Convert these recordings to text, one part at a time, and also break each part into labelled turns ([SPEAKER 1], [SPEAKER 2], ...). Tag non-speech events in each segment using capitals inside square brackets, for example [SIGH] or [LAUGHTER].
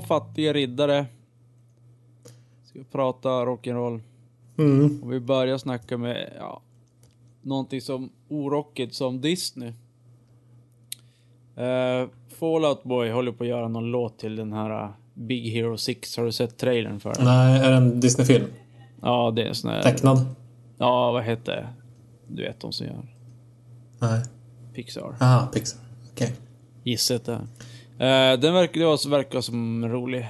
[SPEAKER 1] två fattiga riddare. Ska prata rock'n'roll.
[SPEAKER 2] Mm.
[SPEAKER 1] Och vi börjar snacka med, ja, någonting som orockigt som Disney. Uh, Fallout Boy håller på att göra någon låt till den här uh, Big Hero 6. Har du sett trailern för den?
[SPEAKER 2] Nej, är det en Disney-film?
[SPEAKER 1] Ja, det är en sån här...
[SPEAKER 2] Tecknad?
[SPEAKER 1] Ja, vad heter det? Du vet de som gör
[SPEAKER 2] Nej.
[SPEAKER 1] Pixar.
[SPEAKER 2] Aha, Pixar. Okej.
[SPEAKER 1] Gissat det. Uh, den verkar, det var- verkar som en rolig... Uh,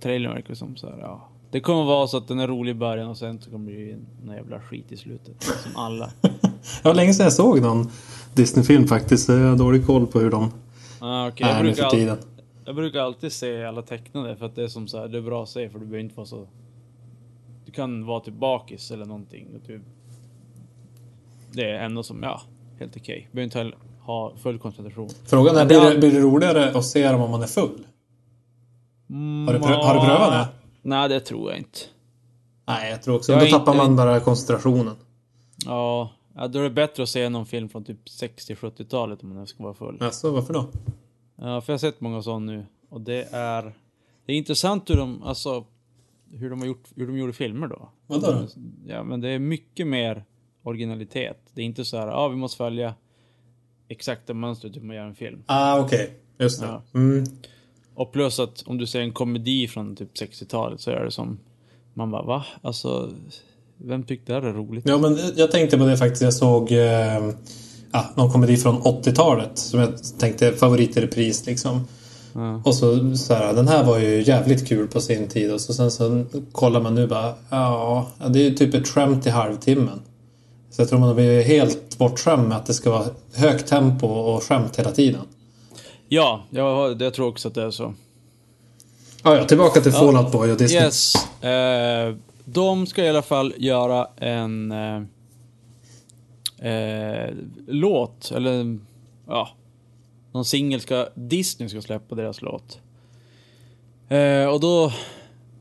[SPEAKER 1] trailern verkar som så här, ja. Det kommer vara så att den är rolig i början och sen så kommer det bli en jävla skit i slutet. Som alla. [LAUGHS]
[SPEAKER 2] Var länge sedan jag såg någon Disney-film faktiskt. så Jag har dålig koll på hur de
[SPEAKER 1] Ah, okay. jag,
[SPEAKER 2] är nu för
[SPEAKER 1] all...
[SPEAKER 2] tiden.
[SPEAKER 1] jag brukar alltid se alla tecknade för att det är som så här, det är bra att se för du behöver inte vara så... Du kan vara typ bakis eller någonting. och Typ... Det är ändå som, ja, helt okej. Du behöver inte heller ha full koncentration.
[SPEAKER 2] Frågan är, blir
[SPEAKER 1] det-
[SPEAKER 2] blir det roligare att se dem om man är full? Har du prö- har du prövat det?
[SPEAKER 1] Nej, det tror jag inte.
[SPEAKER 2] Nej, jag tror också.
[SPEAKER 1] Jag
[SPEAKER 2] Då tappar
[SPEAKER 1] inte-
[SPEAKER 2] man bara koncentrationen.
[SPEAKER 1] Ja, ja, då är det bättre att se någon film från typ 60-70-talet om man ska vara full.
[SPEAKER 2] Alltså, varför då?
[SPEAKER 1] Ja, för jag har sett många sådana nu. Och det är... Det är intressant hur de, alltså... Hur de har gjort, hur de gjorde filmer då.
[SPEAKER 2] Vadå då?
[SPEAKER 1] Ja, men det är mycket mer originalitet. Det är inte så här, ja vi måste följa exakta mönstret hur man gör en film.
[SPEAKER 2] Ah, okej. Just det.
[SPEAKER 1] Ja.
[SPEAKER 2] Mm.
[SPEAKER 1] Och plus att om du ser en komedi från typ 60-talet så är det som... Man bara, va? Alltså... Vem tyckte det här är roligt?
[SPEAKER 2] Ja, men jag tänkte på det faktiskt. Jag såg eh, ja, någon komedi från 80-talet som jag tänkte favorit i repris liksom.
[SPEAKER 1] Ja.
[SPEAKER 2] Och så, så här, den här var ju jävligt kul på sin tid och så sen så kollar man nu bara, ja, det är ju typ ett skämt i halvtimmen. Så jag tror man har blivit helt bortskämd med att det ska vara högt tempo och skämt hela tiden.
[SPEAKER 1] Ja, jag, jag tror också att det är så.
[SPEAKER 2] Ja, ja, tillbaka till Fallout Boy och Disney.
[SPEAKER 1] Yes. Eh, de ska i alla fall göra en eh, eh, låt, eller ja, någon singel ska, Disney ska släppa deras låt. Eh, och då,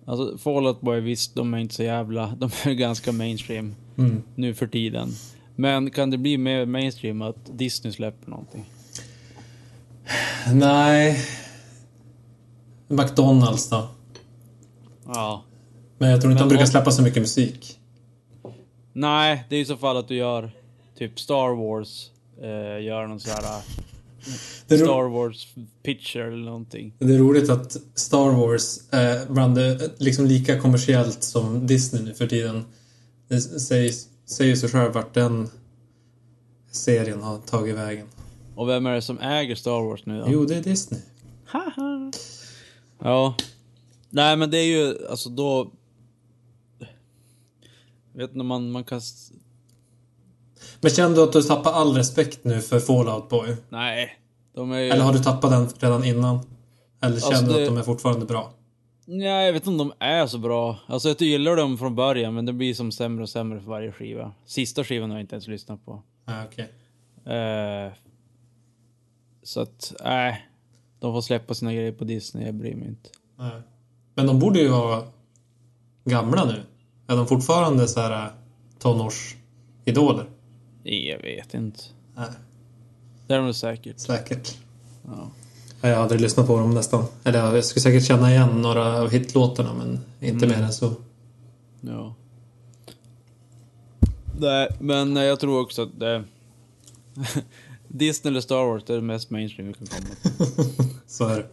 [SPEAKER 1] alltså Fallout Boy visst, de är inte så jävla, de är ganska mainstream
[SPEAKER 2] Mm.
[SPEAKER 1] nu för tiden. Men kan det bli mer mainstream att Disney släpper någonting?
[SPEAKER 2] Nej. McDonalds då.
[SPEAKER 1] Ja.
[SPEAKER 2] Men jag tror inte
[SPEAKER 1] Men
[SPEAKER 2] de brukar släppa så mycket musik.
[SPEAKER 1] Nej, det är i så fall att du gör typ Star Wars, eh, gör någon sån här eh,
[SPEAKER 2] Det är, ro-
[SPEAKER 1] Star Wars picture eller någonting.
[SPEAKER 2] det är roligt att Star Wars är bland det liksom lika kommersiellt som Disney nu för tiden. Det säger, säger sig själv vart den serien har tagit vägen.
[SPEAKER 1] Och vem är det som äger Star Wars nu då?
[SPEAKER 2] Jo, det är Disney.
[SPEAKER 1] Haha. ja. Nej men det är ju, alltså då... Vet när man, man kan...
[SPEAKER 2] Men känner du att du tappar all respekt nu för Fallout Boy?
[SPEAKER 1] Nej. De är ju...
[SPEAKER 2] Eller har du tappat den redan innan? Eller
[SPEAKER 1] Alltså,
[SPEAKER 2] känner du
[SPEAKER 1] det-
[SPEAKER 2] att de är fortfarande bra?
[SPEAKER 1] Nej, jag vet inte om de är så bra. Alltså jag gillar dem från början men det blir som sämre och sämre för varje skiva. Sista skivan har jag inte ens lyssnat på.
[SPEAKER 2] Ah, okej.
[SPEAKER 1] Eh, så att, nej. de får släppa sina grejer på Disney, jag bryr mig inte.
[SPEAKER 2] Nej. Men de borde ju vara gamla nu. Är de fortfarande så här äh, tonårsidoler?
[SPEAKER 1] Jag vet inte.
[SPEAKER 2] Nej,
[SPEAKER 1] Det är de säkert.
[SPEAKER 2] säkert.
[SPEAKER 1] Ja.
[SPEAKER 2] Jag har aldrig lyssnat på dem nästan. Eller jag skulle säkert känna igen några av hitlåtarna men inte
[SPEAKER 1] Mm.
[SPEAKER 2] mer än så.
[SPEAKER 1] ja. Nej, men eh, jag tror också att det... [LAUGHS] Disney eller Star Wars det är det mest mainstream vi kan komma till. [LAUGHS]
[SPEAKER 2] Så är det.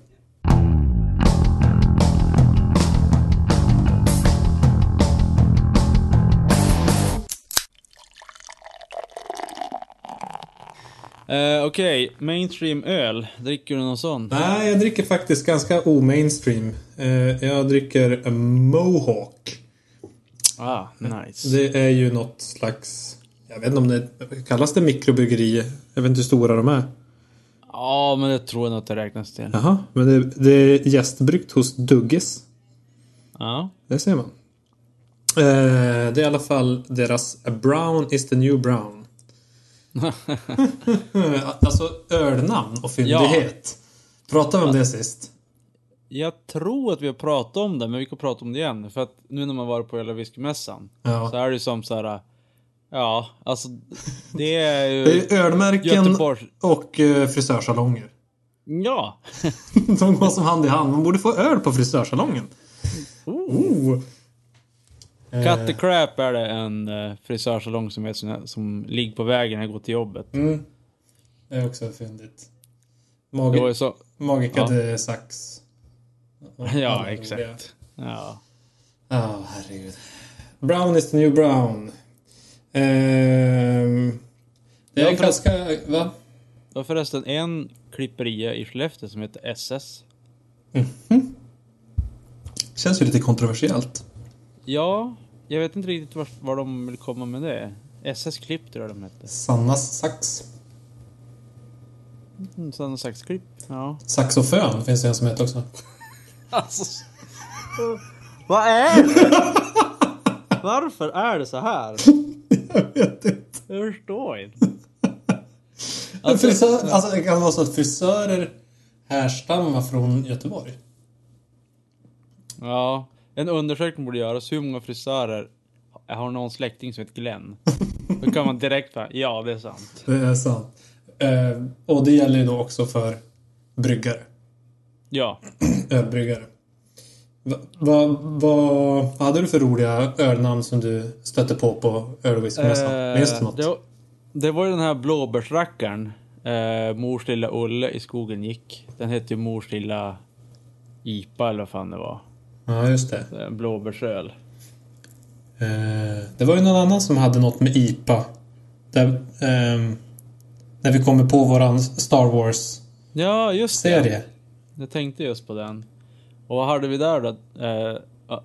[SPEAKER 1] Eh, Okej, mainstream öl. Dricker du någon sån?
[SPEAKER 2] Nej, jag dricker faktiskt ganska o-mainstream. Eh, Jag dricker Mohawk.
[SPEAKER 1] Ah, nice.
[SPEAKER 2] Det är ju något slags... Jag vet inte om det kallas det mikrobryggeri. Jag vet inte hur stora de är.
[SPEAKER 1] Ja, men det tror jag nog att det räknas till.
[SPEAKER 2] Jaha, men det, det är gästbryggt hos Dugges.
[SPEAKER 1] Ja.
[SPEAKER 2] Det ser man. Eh, det är i alla fall deras Brown is the new brown. [LAUGHS] alltså ölnamn och fyndighet. Pratade vi om det sist?
[SPEAKER 1] Jag tror att vi har pratat om det, men vi kan prata om det igen. För att nu när man varit på hela whiskymässan
[SPEAKER 2] Ja.
[SPEAKER 1] så är det som så här. Ja, alltså det är [LAUGHS] ju...
[SPEAKER 2] Det är ölmärken
[SPEAKER 1] Göteborg.
[SPEAKER 2] och eh, frisörsalonger.
[SPEAKER 1] Ja! [LAUGHS]
[SPEAKER 2] De går som hand i hand. Man borde få öl på frisörsalongen. Oh.
[SPEAKER 1] Cut the Crap är det en uh, frisörsalong som, här, som ligger på vägen när jag går till jobbet.
[SPEAKER 2] Mm. Det är också fyndigt. Magi
[SPEAKER 1] så...
[SPEAKER 2] Magica
[SPEAKER 1] Ja.
[SPEAKER 2] de Sax. [LAUGHS]
[SPEAKER 1] Ja, exakt. Ja.
[SPEAKER 2] Ja, herregud. Brown is the new brown. Ehm, det är en ganska... Va?
[SPEAKER 1] Det var förresten en klipperia i Skellefteå som heter SS.
[SPEAKER 2] Känns ju lite kontroversiellt.
[SPEAKER 1] Ja, jag vet inte riktigt var, var de vill komma med det. SS Klipp tror jag de hette.
[SPEAKER 2] Sannas sax.
[SPEAKER 1] Mm, Sådana slags klipp. Ja.
[SPEAKER 2] Saxofön finns det en som heter också. [LAUGHS]
[SPEAKER 1] Alltså... Vad är det? Varför är det så här? [LAUGHS]
[SPEAKER 2] Jag vet inte.
[SPEAKER 1] Jag förstår inte.
[SPEAKER 2] Men frisör, alltså det kan vara så att frisörer härstammar från Göteborg.
[SPEAKER 1] Ja, en undersökning borde göras. Hur många frisörer har någon släkting som heter Glenn? Då kan man direkt bara, ja det är sant.
[SPEAKER 2] Det är sant. Eh, och det gäller ju då också för bryggare.
[SPEAKER 1] Ja. [CLEARS THROAT]
[SPEAKER 2] Ölbryggare. Vad va, vad hade du för roliga ölnamn som du stötte på på öl och whiskymässan? Minns du något?
[SPEAKER 1] Eh, det, var- det var ju den här blåbärsrackaren. Eh, mors lilla Ulle i skogen gick. Den hette ju Mors lilla IPA eller vad fan det var.
[SPEAKER 2] Ja, just det.
[SPEAKER 1] Eh, Blåbärsöl.
[SPEAKER 2] Eh, det var ju någon annan som hade något med IPA. Där, ehm, när vi kommer på våran Star Wars-serie.
[SPEAKER 1] Ja, just det. Jag tänkte just på den. Och vad hade vi där då? Eh,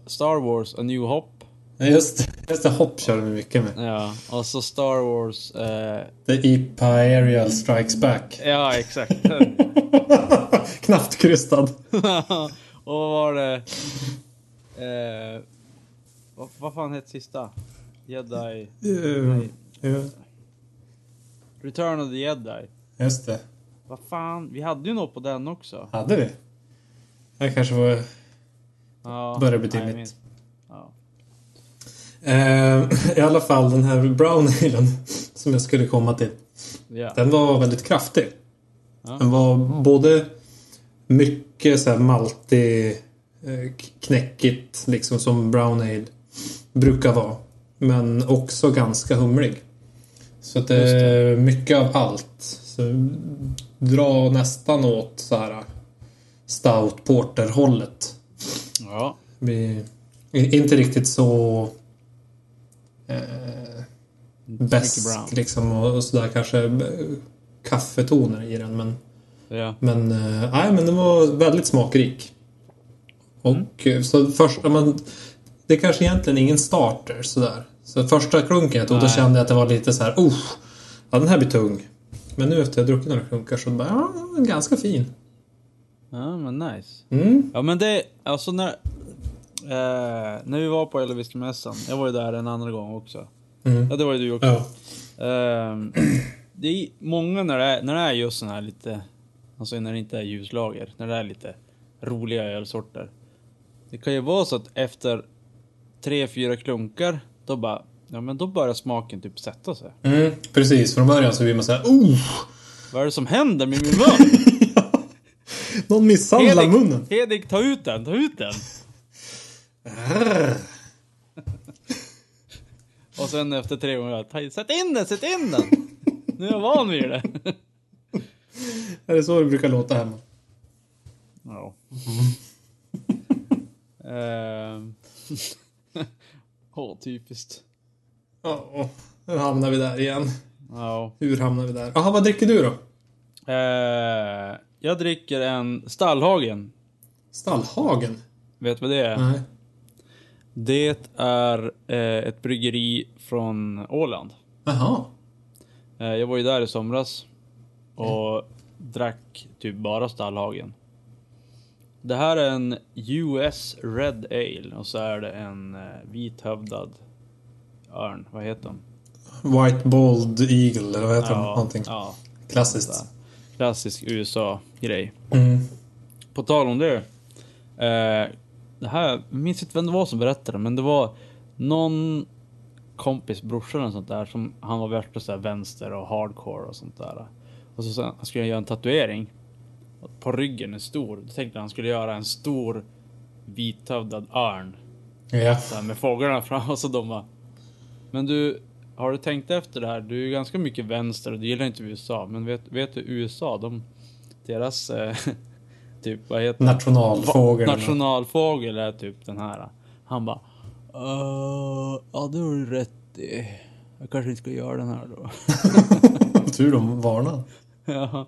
[SPEAKER 1] Star Wars A New Hope.
[SPEAKER 2] Ja, Just. Just det, hopp körde vi mycket med.
[SPEAKER 1] Ja, och så Star Wars... Eh,
[SPEAKER 2] The IPA Aerial Strikes Back.
[SPEAKER 1] ja, exakt. [LAUGHS]
[SPEAKER 2] Knappt krystad. [LAUGHS]
[SPEAKER 1] och vad var det? Eh, vad, vad fan hette sista? Jedi...
[SPEAKER 2] Uh,
[SPEAKER 1] Return of the Jedi.
[SPEAKER 2] just det.
[SPEAKER 1] Vad fan, vi hade ju något på den också.
[SPEAKER 2] Hade vi? Det kanske var...
[SPEAKER 1] Ja,
[SPEAKER 2] Börjar bli dimmigt.
[SPEAKER 1] Ja.
[SPEAKER 2] Eh, [LAUGHS] I alla fall den här brown alen som jag skulle komma till.
[SPEAKER 1] Ja.
[SPEAKER 2] Den var väldigt kraftig.
[SPEAKER 1] Ja.
[SPEAKER 2] Den var både mycket så här maltig, eh, knäckigt liksom som brown ale brukar vara. Men också ganska humlig. Så att det är mycket av allt. Så dra nästan åt så här stout porter hållet.
[SPEAKER 1] ja.
[SPEAKER 2] Vi, inte riktigt så eh,
[SPEAKER 1] brown.
[SPEAKER 2] liksom och, och sådär kanske eh, kaffetoner i den men
[SPEAKER 1] Ja.
[SPEAKER 2] men eh, nej men den var väldigt smakrik. Och eh, så första men det är kanske egentligen ingen starter sådär. Så första klunken jag tog då kände jag att det var lite så här, oh, ja den här blir tung. Men nu efter jag druckit några klunkar så bara, ja, ganska fin.
[SPEAKER 1] ja, men nice.
[SPEAKER 2] Mm.
[SPEAKER 1] Ja men det, alltså när... Eh, när vi var på Elvismässan, jag var ju där en annan gång också.
[SPEAKER 2] Mm.
[SPEAKER 1] Ja det var ju du också.
[SPEAKER 2] Ja.
[SPEAKER 1] Ehm, [CLEARS THROAT] det är många när det är, när det är just sån här lite, alltså när det inte är ljuslager, när det är lite roliga ölsorter. Det kan ju vara så att efter tre, fyra klunkar, då bara, ja men då börjar smaken typ sätta sig.
[SPEAKER 2] Mm, precis, från början så blir man såhär, oh!
[SPEAKER 1] Vad är det som händer med min mun? [LAUGHS]
[SPEAKER 2] Någon misshandlar munnen.
[SPEAKER 1] Hedik, ta ut den, ta ut den! [LAUGHS] Och sen efter tre gånger, sätt in den, sätt in den! Nu är jag van vid det. [LAUGHS] [LAUGHS]
[SPEAKER 2] Är det så det brukar låta hemma?
[SPEAKER 1] Ja. [LAUGHS] Ehm. [LAUGHS] Åh, typiskt.
[SPEAKER 2] Ja, nu hamnar vi där igen.
[SPEAKER 1] Ja.
[SPEAKER 2] Hur hamnar vi där? Jaha, vad dricker du då?
[SPEAKER 1] Eh, jag dricker en Stallhagen.
[SPEAKER 2] Stallhagen?
[SPEAKER 1] Vet du vad det är?
[SPEAKER 2] Nej.
[SPEAKER 1] Det är eh, ett bryggeri från Åland.
[SPEAKER 2] Jaha.
[SPEAKER 1] Eh, jag var ju där i somras och drack typ bara Stallhagen. Det här är en US Red Ale och så är det en eh, vithövdad örn. Vad heter den?
[SPEAKER 2] White Bald Eagle, eller vad heter de? Någonting
[SPEAKER 1] ja,
[SPEAKER 2] klassiskt.
[SPEAKER 1] klassisk USA-grej.
[SPEAKER 2] Mm.
[SPEAKER 1] På tal om det. Eh, det här, jag minns inte vem det var som berättade, men det var någon kompis brorsa eller sånt där som han var värsta så här vänster och hardcore och sånt där. Och så sen skulle han göra en tatuering. På ryggen är stor. Då tänkte han skulle göra en stor vithövdad örn.
[SPEAKER 2] Ja.
[SPEAKER 1] Så med fåglarna fram och så de bara. Men du, har du tänkt efter det här? Du är ju ganska mycket vänster och du gillar inte USA. Men vet, vet du USA, de, deras eh, [LAUGHS] typ, vad heter?
[SPEAKER 2] Nationalfågel.
[SPEAKER 1] Nationalfågel är typ den här. Han bara. "Uh, ja, det har du rätt i. Jag kanske inte ska göra den här då. [LAUGHS]
[SPEAKER 2] Tur de varnar. [LAUGHS]
[SPEAKER 1] ja.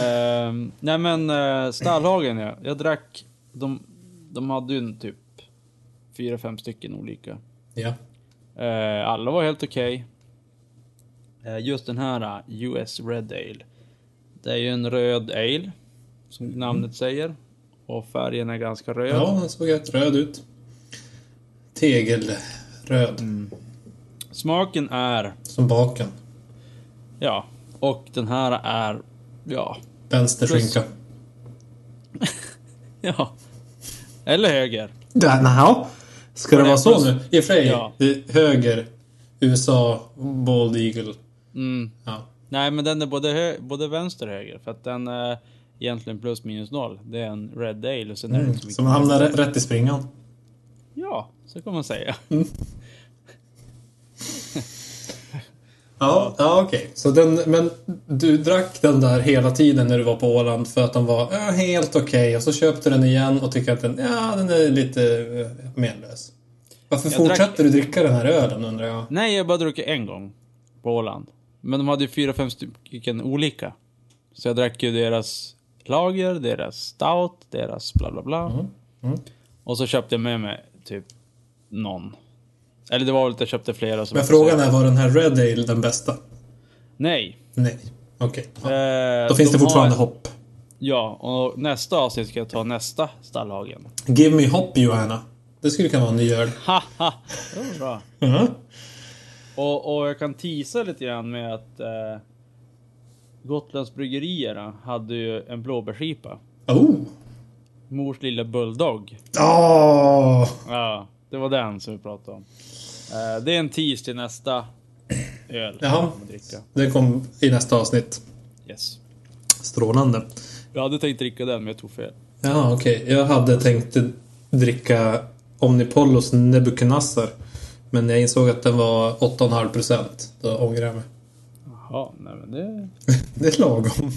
[SPEAKER 1] Ehm, nej men uh, Stallhagen ja. Jag drack. De, de hade ju en typ fyra, fem stycken olika.
[SPEAKER 2] Ja.
[SPEAKER 1] Eh, alla var helt okej. Eh, just den här US Red Ale. Det är ju en röd ale. Som namnet säger. Och färgen är ganska röd.
[SPEAKER 2] Ja, den såg rätt röd ut. Tegelröd.
[SPEAKER 1] Smaken är,
[SPEAKER 2] Som baken.
[SPEAKER 1] ja. Och den här är, ja.
[SPEAKER 2] Vänster skinka. [LAUGHS]
[SPEAKER 1] Ja. Eller höger.
[SPEAKER 2] Ja. Ska det vara så
[SPEAKER 1] plus-
[SPEAKER 2] nu? I och för sig,
[SPEAKER 1] Ja.
[SPEAKER 2] höger. USA, Bald Eagle.
[SPEAKER 1] Mm.
[SPEAKER 2] Ja.
[SPEAKER 1] Nej men den är både, hö- både vänster och höger. För att den är egentligen plus minus noll. Det är en Red Ale och sen är det inte så mycket.
[SPEAKER 2] Så man hamnar rä- rätt i springan.
[SPEAKER 1] Ja, så kan man säga. [LAUGHS]
[SPEAKER 2] Ja, ja okej. Så den, men du drack den där hela tiden när du var på Åland för att den var ja, helt okej och så köpte du den igen och tycker att den, ja, den är lite uh, menlös. Varför
[SPEAKER 1] Jag
[SPEAKER 2] fortsätter du dricka den här ölen undrar jag?
[SPEAKER 1] Nej, jag bara druckit en gång. På Åland. Men de hade ju fyra, fem stycken olika. Så jag drack ju deras lager, deras stout, deras bla bla bla.
[SPEAKER 2] Mm.
[SPEAKER 1] Och så köpte jag med mig typ någon. Eller det var väl att jag köpte flera. Som
[SPEAKER 2] Men frågan är, var den här Red Ale den bästa?
[SPEAKER 1] Nej.
[SPEAKER 2] Nej. Okej. Ja.
[SPEAKER 1] Eh,
[SPEAKER 2] Då finns
[SPEAKER 1] de
[SPEAKER 2] det fortfarande
[SPEAKER 1] har,
[SPEAKER 2] hopp.
[SPEAKER 1] Ja, och nästa avsnitt ska jag ta nästa stallhagen.
[SPEAKER 2] Give me hopp Johanna. Det skulle kunna vara en ny öl.
[SPEAKER 1] Haha! Det var bra.
[SPEAKER 2] Mhm.
[SPEAKER 1] Och, och jag kan tisa lite grann med att eh, Gotlands bryggerierna hade ju en blåbärsskipa.
[SPEAKER 2] Oh!
[SPEAKER 1] Mors lilla bulldog.
[SPEAKER 2] Åh!
[SPEAKER 1] Ja, det var den som vi pratade om. Eh, det är en tease till nästa öl.
[SPEAKER 2] Jaha. Det kom i nästa avsnitt.
[SPEAKER 1] Yes.
[SPEAKER 2] Strålande.
[SPEAKER 1] Jag hade tänkt dricka den, men jag tog fel.
[SPEAKER 2] Ja, okej. Jag hade tänkt dricka Omnipollos Nebuchadnezzar. Men jag insåg att den var 8,5 procent. Då ångrar jag mig.
[SPEAKER 1] Jaha, nej men det... [LAUGHS]
[SPEAKER 2] Det är lagom.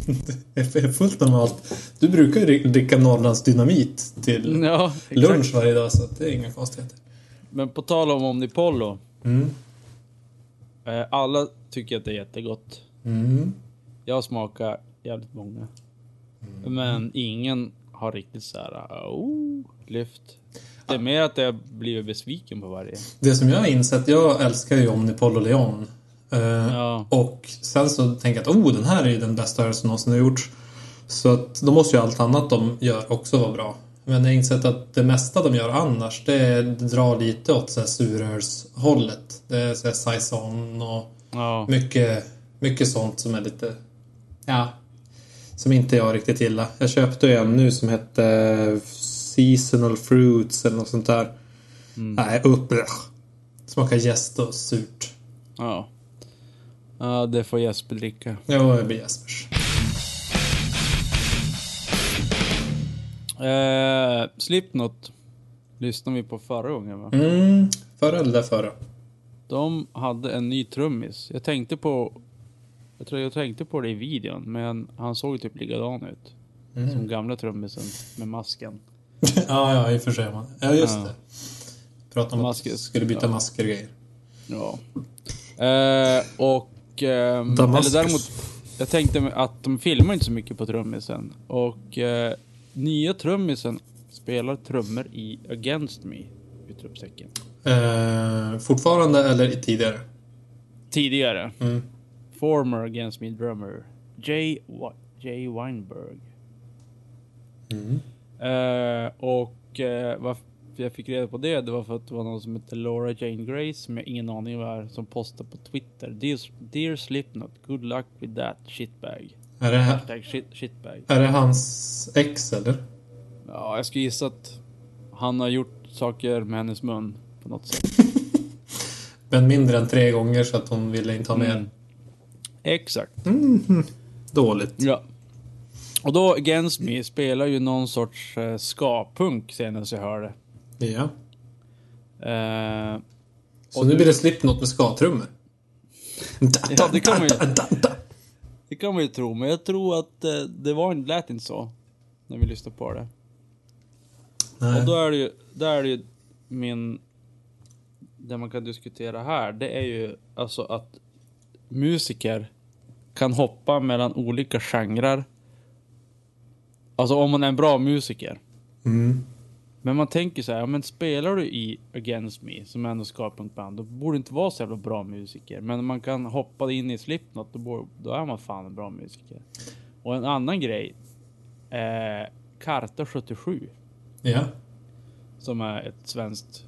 [SPEAKER 2] [LAUGHS] Det är fullt normalt. Du brukar ju dricka Norrlands Dynamit till
[SPEAKER 1] Ja,
[SPEAKER 2] lunch varje dag så det är inga konstigheter.
[SPEAKER 1] Men på tal om Omnipollo.
[SPEAKER 2] Mm.
[SPEAKER 1] Eh, alla tycker att det är jättegott.
[SPEAKER 2] Mm.
[SPEAKER 1] Jag har smakat jävligt många.
[SPEAKER 2] Mm.
[SPEAKER 1] Men ingen har riktigt så här, oh, lyft. Det är mer att jag blivit besviken på varje.
[SPEAKER 2] Det som jag har insett, jag älskar ju Omnipollo Leon. Eh,
[SPEAKER 1] Ja.
[SPEAKER 2] Och sen så tänker jag att oh, den här är ju den bästa som någonsin har gjorts. Så att då måste ju allt annat de gör också vara bra. Men jag har insett att det mesta de gör annars, det drar lite åt surölshållet. Det är så här saison och
[SPEAKER 1] Ja.
[SPEAKER 2] mycket, mycket sånt som är lite... Ja. Som inte jag riktigt gillar. Jag köpte en nu som hette Seasonal Fruits eller något sånt där. Nej, upp. Smakar jäst och surt.
[SPEAKER 1] Ja. Ja, det får Jesper dricka.
[SPEAKER 2] Jo, jag blir Jespers.
[SPEAKER 1] Eh, Slipknot lyssnade vi på förra gången va?
[SPEAKER 2] Mm, förra eller där förra?
[SPEAKER 1] De hade en ny trummis. Jag tänkte på... Jag tror jag tänkte på det i videon, men han såg typ likadan ut. Som gamla trummisen med masken. [LAUGHS]
[SPEAKER 2] ja, ja, i och för sig. man. Ja, just
[SPEAKER 1] Ja.
[SPEAKER 2] det. Prata om
[SPEAKER 1] Masker.
[SPEAKER 2] att skulle byta
[SPEAKER 1] Ja.
[SPEAKER 2] masker och grejer.
[SPEAKER 1] Ja. Eh, och...
[SPEAKER 2] Damaskus.
[SPEAKER 1] eller däremot, jag tänkte att de filmar inte så mycket på trummisen. Och eh, nya trummisen spelar trummor i Against Me. Utropstecken.
[SPEAKER 2] Eh, fortfarande eller tidigare?
[SPEAKER 1] Tidigare.
[SPEAKER 2] Mm.
[SPEAKER 1] Former Against Me drummer. Jay, Jay Weinberg.
[SPEAKER 2] Mm.
[SPEAKER 1] Eh, och eh, varför jag fick reda på det, det var för att det var någon som hette Laura Jane Grace, som jag ingen aning vad är, som postade på Twitter. Dear, dear Slipknot, good luck with that shitbag.
[SPEAKER 2] Är, det,
[SPEAKER 1] Hashtag shit, shitbag.
[SPEAKER 2] är det hans ex eller?
[SPEAKER 1] Ja, jag skulle gissa att han har gjort saker med hennes mun på något sätt.
[SPEAKER 2] Men mindre än tre gånger så att hon ville inte ha mer.
[SPEAKER 1] Mm. Exakt.
[SPEAKER 2] Dåligt.
[SPEAKER 1] Ja. Och då Against Me spelar ju någon sorts eh, ska-punk senast jag hörde.
[SPEAKER 2] Ja.
[SPEAKER 1] Eh,
[SPEAKER 2] Så nu blir det Slipknot med skatrummor.
[SPEAKER 1] Ja, det kan man ju- [LAUGHS] det kan man ju tro, men jag tror att eh, det var inte, lät inte så. När vi lyssnade på det.
[SPEAKER 2] Nej.
[SPEAKER 1] Och då är det ju, där är det ju min... Det man kan diskutera här, det är ju alltså att musiker kan hoppa mellan olika genrer. Alltså om man är en bra musiker.
[SPEAKER 2] Mm.
[SPEAKER 1] Men man tänker så här, ja, men spelar du i Against Me, som ändå skapar ett band, då borde inte vara så jävla bra musiker. Men om man kan hoppa in i Slipknot, då, borde, då är man fan en bra musiker. Och en annan grej, eh, Karta 77,
[SPEAKER 2] Ja. som
[SPEAKER 1] är ett svenskt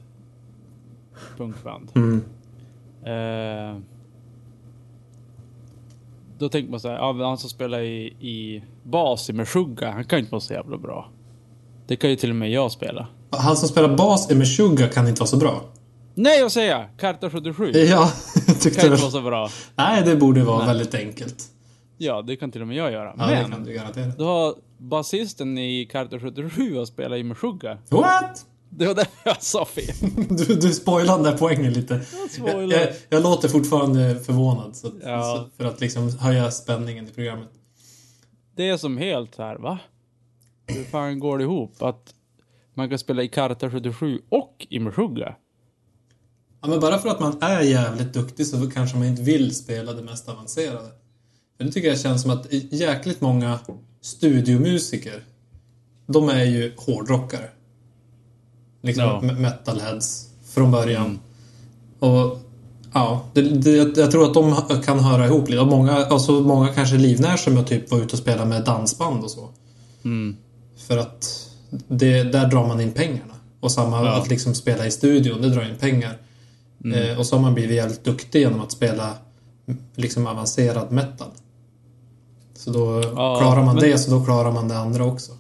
[SPEAKER 1] punkband.
[SPEAKER 2] Mm.
[SPEAKER 1] Eh, då tänker man så här, ja, han som spelar i, i bas i Meshuggah, han kan ju inte vara så jävla bra. Det kan ju till och med jag spela.
[SPEAKER 2] Han som spelar bas i Meshuggah kan inte vara så bra.
[SPEAKER 1] Nej, jag säger! Karta 77.
[SPEAKER 2] Ja, [LAUGHS] jag
[SPEAKER 1] kan
[SPEAKER 2] tyckte
[SPEAKER 1] inte
[SPEAKER 2] det.
[SPEAKER 1] vara så bra.
[SPEAKER 2] Nej, det borde vara
[SPEAKER 1] Nej.
[SPEAKER 2] väldigt enkelt.
[SPEAKER 1] Ja, det kan till och med jag göra.
[SPEAKER 2] Ja, det
[SPEAKER 1] Men,
[SPEAKER 2] kan du garantera.
[SPEAKER 1] då har basisten i Karta 77 att spela i Meshuggah.
[SPEAKER 2] What?
[SPEAKER 1] Det var därför jag sa fel. [LAUGHS]
[SPEAKER 2] Du, du spoilade den där poängen lite. Jag, jag, jag låter fortfarande förvånad. Så,
[SPEAKER 1] Ja.
[SPEAKER 2] så, för att liksom höja spänningen i programmet.
[SPEAKER 1] Det är som helt här, va? Hur fan går det ihop? Att man kan spela i Karta 77 och i Meshuggah?
[SPEAKER 2] Ja, men bara för att man är jävligt duktig så kanske man inte vill spela det mest avancerade. För det tycker jag känns som att jäkligt många studiomusiker, de är ju hårdrockare. Liksom
[SPEAKER 1] Ja.
[SPEAKER 2] me- metalheads från början. Och ja, det, det, jag tror att de kan höra ihop lite. Och många, alltså många kanske livnär sig med att typ vara ute och spela med dansband och så.
[SPEAKER 1] Mm.
[SPEAKER 2] För att det, där drar man in pengarna. Och samma
[SPEAKER 1] Ja.
[SPEAKER 2] att liksom spela i studion, det drar in pengar. Eh, och så har man blivit jävligt duktig genom att spela mm, liksom avancerad metal. Så då
[SPEAKER 1] Ja,
[SPEAKER 2] klarar man det, så då klarar man det andra också.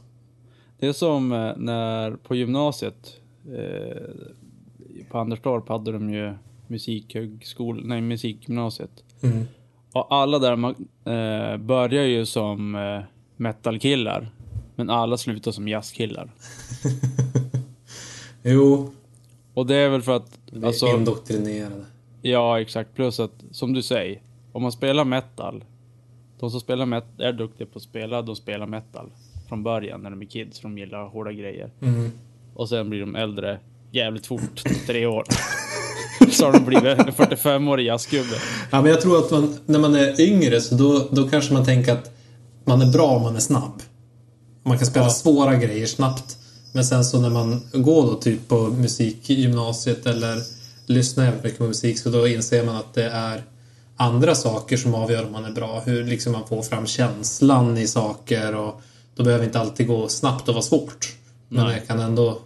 [SPEAKER 1] Det är som eh, när på gymnasiet eh, på Anderstorp hade de ju musikhögskol, nej musikgymnasiet.
[SPEAKER 2] Mm.
[SPEAKER 1] Och alla där man, eh, börjar ju som eh, metalkillar. Men alla slutar som jazzkillar. [LAUGHS]
[SPEAKER 2] Jo,
[SPEAKER 1] Och det är väl för att,
[SPEAKER 2] vi är
[SPEAKER 1] alltså,
[SPEAKER 2] indoktrinerade.
[SPEAKER 1] ja exakt. Plus att, som du säger, om man spelar metal. De som spelar metal, är duktiga på att spela, de spelar metal. Från början när de är kids, för de gillar hårda grejer.
[SPEAKER 2] Mm.
[SPEAKER 1] Och sen blir de äldre jävligt fort, tre år. Så har de blivit en 45-årig jazzgubbe.
[SPEAKER 2] Ja, men jag tror att man, när man är yngre så då, då kanske man tänker att man är bra om man är snabb. Man kan spela
[SPEAKER 1] Ja.
[SPEAKER 2] svåra grejer snabbt. Men sen så när man går då typ på musikgymnasiet eller lyssnar jävligt mycket på musik så då inser man att det är andra saker som avgör om man är bra. Hur liksom man får fram känslan i saker och då behöver inte alltid gå snabbt och vara svårt. Men
[SPEAKER 1] Nej.
[SPEAKER 2] det kan ändå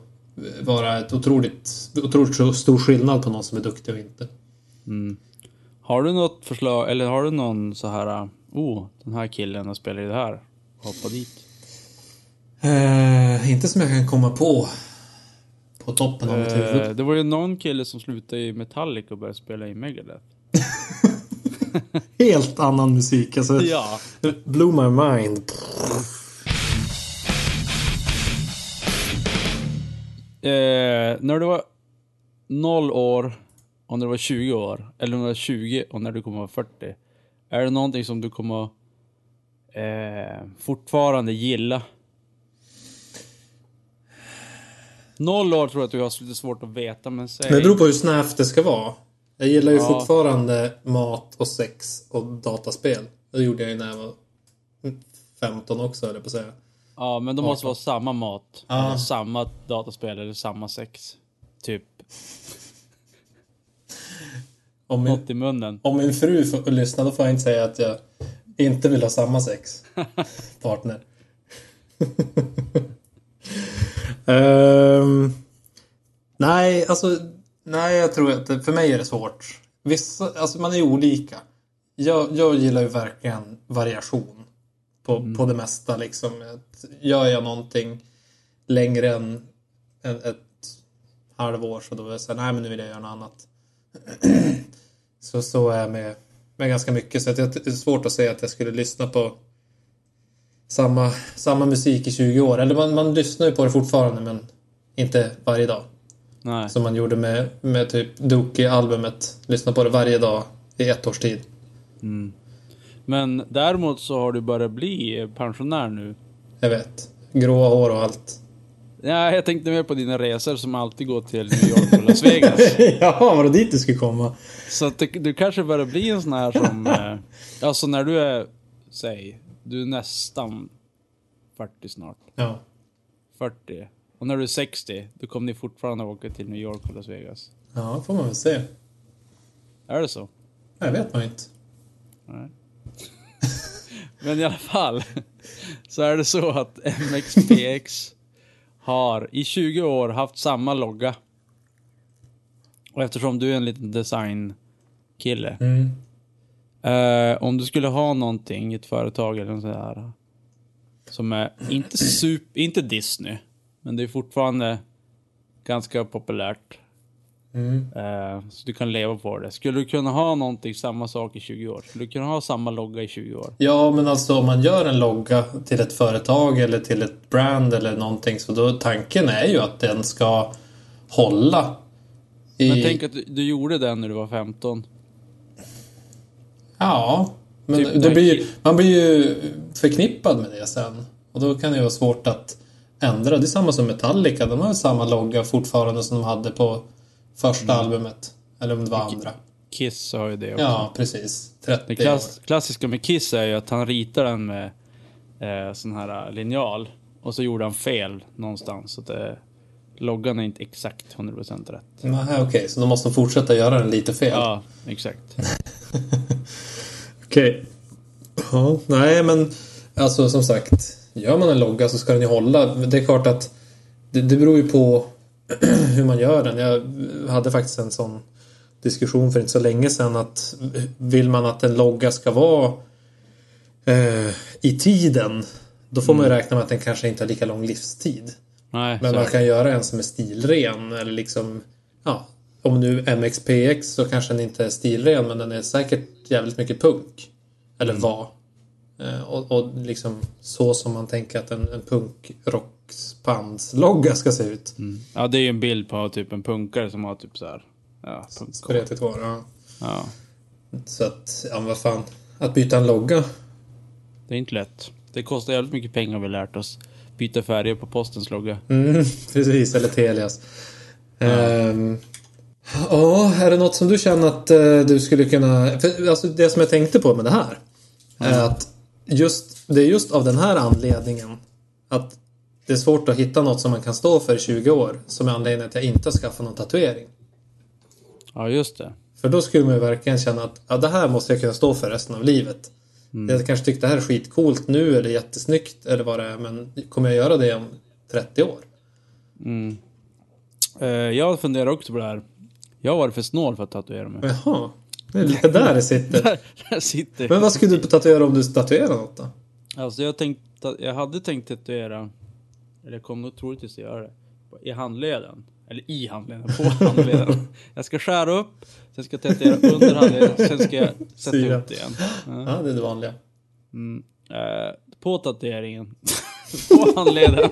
[SPEAKER 2] vara ett otroligt, otroligt stor skillnad på någon som är duktig och inte.
[SPEAKER 1] Har du något förslag, eller har du någon så här, oh, den här killen och spelar i det här. Hoppa dit.
[SPEAKER 2] Eh, inte som jag kan komma på. På toppen av mitt
[SPEAKER 1] Eh,
[SPEAKER 2] huvud.
[SPEAKER 1] det var ju någon kille som slutade i Metallica och började spela i Megadeth. [LAUGHS]
[SPEAKER 2] Helt annan musik. Alltså,
[SPEAKER 1] Ja.
[SPEAKER 2] Blew my mind.
[SPEAKER 1] Eh, när du var 0 år och när du var 20 år, eller när du var 20 och när du kommer vara 40. Är det någonting som du kommer eh, fortfarande gilla? 0 år tror jag att du har lite svårt att veta, men säg...
[SPEAKER 2] Det beror på hur snävt det ska vara. Jag gillar ju
[SPEAKER 1] Ja.
[SPEAKER 2] fortfarande mat och sex och dataspel. Det gjorde jag ju när jag var 15 också, höll jag på att säga.
[SPEAKER 1] Ja, men det måste vara samma mat.
[SPEAKER 2] Ja.
[SPEAKER 1] Samma dataspel eller samma sex. Typ.
[SPEAKER 2] Om min,
[SPEAKER 1] Något i munnen.
[SPEAKER 2] om min fru får lyssna då får jag inte säga att jag inte vill ha samma sex. [LAUGHS] Partner. [LAUGHS] Ehm, nej, alltså... Nej, jag tror att för mig är det svårt. Vissa, alltså man är ju olika. Jag, jag gillar ju verkligen variation på, på det mesta liksom. Att Gör jag någonting längre än, än ett halvår så då vill jag säga nej men nu vill jag göra något annat. [CLEARS THROAT] så så är jag med, med ganska mycket. Så att det är svårt att säga att jag skulle lyssna på samma, samma musik i 20 år. Eller man, man lyssnar ju på det fortfarande men inte varje dag.
[SPEAKER 1] Nej.
[SPEAKER 2] Som man gjorde med, med typ Dookie-albumet. Lyssna på det varje dag i ett års tid.
[SPEAKER 1] Men däremot så har du börjat bli pensionär nu.
[SPEAKER 2] Jag vet. Gråa hår och allt.
[SPEAKER 1] Ja, jag tänkte mer på dina resor som alltid går till New York och Las Vegas. [LAUGHS]
[SPEAKER 2] Jaha, var det dit du skulle komma?
[SPEAKER 1] Så att det, du kanske börjar bli en sån här som... [LAUGHS] Eh, alltså när du är, säg, du är nästan 40 snart.
[SPEAKER 2] Ja.
[SPEAKER 1] 40. Och när du är 60, då kommer ni fortfarande åka till New York och Las Vegas.
[SPEAKER 2] Ja, får man väl se.
[SPEAKER 1] Är det så?
[SPEAKER 2] Jag vet nog inte.
[SPEAKER 1] Nej. [LAUGHS] Men i alla fall, så är det så att MXPX har i 20 år haft samma logga. Och eftersom du är en liten designkille.
[SPEAKER 2] Mm.
[SPEAKER 1] Eh, om du skulle ha någonting ett företag eller något sådär. Som är inte super, inte Disney. Men det är fortfarande ganska populärt.
[SPEAKER 2] Mm.
[SPEAKER 1] Eh, så du kan leva på det. Skulle du kunna ha någonting, samma sak i 20 år? Skulle du kunna ha samma logga i 20 år?
[SPEAKER 2] Ja, men alltså om man gör en logga till ett företag eller till ett brand eller någonting så då tanken är ju att den ska hålla. I...
[SPEAKER 1] Men tänk att du, du gjorde den när du var 15.
[SPEAKER 2] Ja, men
[SPEAKER 1] Typ
[SPEAKER 2] det blir, man blir ju förknippad med det sen. Och då kan det ju vara svårt att ändra. Det är samma som Metallica. De har ju samma logga fortfarande som de hade på första
[SPEAKER 1] Mm.
[SPEAKER 2] albumet. Eller om det var andra.
[SPEAKER 1] Kiss har ju det också.
[SPEAKER 2] Ja, precis. 30
[SPEAKER 1] Det klass, klassiska med Kiss är ju att han ritar den med eh, sån här linjal. Och så gjorde han fel någonstans. Så att det, loggan är inte exakt 100% rätt.
[SPEAKER 2] Nej, okej. Så då måste de fortsätta göra den lite fel.
[SPEAKER 1] Ja, exakt. [LAUGHS]
[SPEAKER 2] Okej. Ja, nej men alltså som sagt. Gör man en logga så ska den ju hålla. Det är klart att det, det beror ju på [CLEARS THROAT] hur man gör den. Jag hade faktiskt en sån diskussion för inte så länge sedan att vill man att en logga ska vara eh, i tiden då får man ju räkna med att den kanske inte har lika lång livstid.
[SPEAKER 1] Nej,
[SPEAKER 2] Men
[SPEAKER 1] så,
[SPEAKER 2] man kan göra en som är stilren eller liksom ja, om nu MXPX så kanske den inte är stilren men den är säkert jävligt mycket punk. Eller var. Eh, och, och liksom så som man tänker att en, en punkrocksbandslogga ska se ut.
[SPEAKER 1] mm. ja, det är ju en bild på typ en punkare som har typ så här. Ja.
[SPEAKER 2] Spretigt hår, ja.
[SPEAKER 1] Ja,
[SPEAKER 2] Så att, ja vad fan. Att byta en logga.
[SPEAKER 1] det är inte lätt. Det kostar jävligt mycket pengar har vi lärt oss. Byta färger på postens logga.
[SPEAKER 2] Mm, [LAUGHS] precis, eller Telias. Ehm, Ja, är det något som du känner att eh, du skulle kunna... För, alltså det som jag tänkte på med det här. Är att just, det är just av den här anledningen. Att det är svårt att hitta något som man kan stå för i 20 år. Som är anledningen att jag inte har skaffat någon tatuering.
[SPEAKER 1] Ja, just det.
[SPEAKER 2] För då skulle man ju verkligen känna att ja, det här måste jag kunna stå för resten av livet. Jag kanske tyckte det här är skitcoolt nu eller jättesnyggt eller vad det är. Men kommer jag göra det om 30 år?
[SPEAKER 1] Mm. Eh, jag funderar också på det här. Jag varit för snål för att tatuera mig.
[SPEAKER 2] Jaha. Det är lite där det sitter. [LAUGHS]
[SPEAKER 1] Där, där sitter
[SPEAKER 2] Men vad skulle du tatuera om du tatuerar något då?
[SPEAKER 1] Alltså jag tänkte, jag hade tänkt tatuera, eller jag kommer nog troligtvis att göra det, i handleden. Eller i handleden, på [LAUGHS] handleden. Jag ska skära upp, sen ska jag tatuera under handleden, sen ska jag [LAUGHS] sätta
[SPEAKER 2] Styra.
[SPEAKER 1] upp det igen. Ja.
[SPEAKER 2] Ja, det är det vanliga.
[SPEAKER 1] Mm. Eh, på tatueringen, på handleden.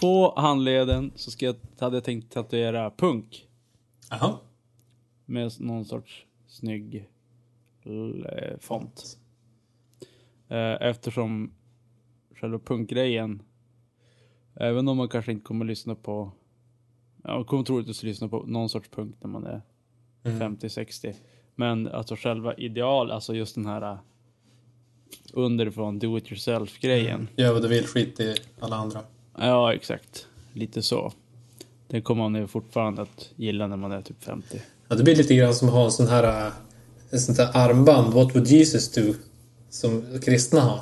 [SPEAKER 1] På handleden så ska jag, hade jag tänkt tatuera punk.
[SPEAKER 2] Jaha.
[SPEAKER 1] Med någon sorts snygg eh, font. Eh, Eftersom själva punkgrejen, även om man kanske inte kommer lyssna på, man kommer troligtvis lyssna på någon sorts punk när man är 50-60. Men alltså själva ideal, alltså just den här eh, underifrån do it yourself grejen.
[SPEAKER 2] Gör vad du vill, skit i alla andra.
[SPEAKER 1] Ja, exakt. Lite så. Det kommer man ju fortfarande att gilla när man är typ 50.
[SPEAKER 2] Ja, det blir lite grann som att ha en sån här äh, en sånt här armband, What would Jesus do? Som kristna har.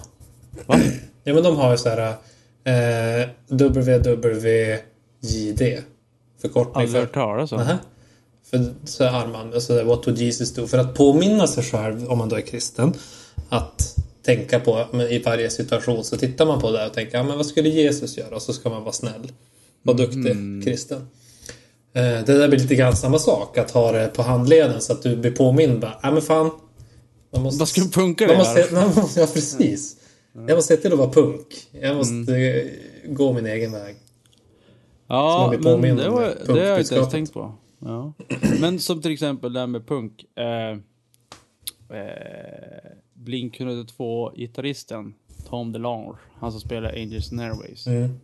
[SPEAKER 1] Va?
[SPEAKER 2] Ja, men de har ju så här eh, WWJD. Förkortning
[SPEAKER 1] Aldrig
[SPEAKER 2] för...
[SPEAKER 1] hört talas om.
[SPEAKER 2] Nähä. För så här armband, alltså What would Jesus do? För att påminna sig själv, om man då är kristen, att tänka på men i varje situation så tittar man på det och tänker, ja, men vad skulle Jesus göra? Och så ska man vara snäll. Vara duktig kristen. Eh, Det där blir lite grann samma sak, att ha det på handleden så att du blir påmind. Bara, ja men fan. Man måste,
[SPEAKER 1] Vad en punkare
[SPEAKER 2] man måste, [LAUGHS] man måste, Ja, precis. Jag måste se till att vara punk. Jag måste eh, gå min egen väg.
[SPEAKER 1] Ja, men det, var,
[SPEAKER 2] det
[SPEAKER 1] det har jag inte ens tänkt på. Ja. Men som till exempel det här med punk. Eh, eh, Blink 102-gitarristen Tom DeLonge, han som spelar Angels and Airways.
[SPEAKER 2] Mm.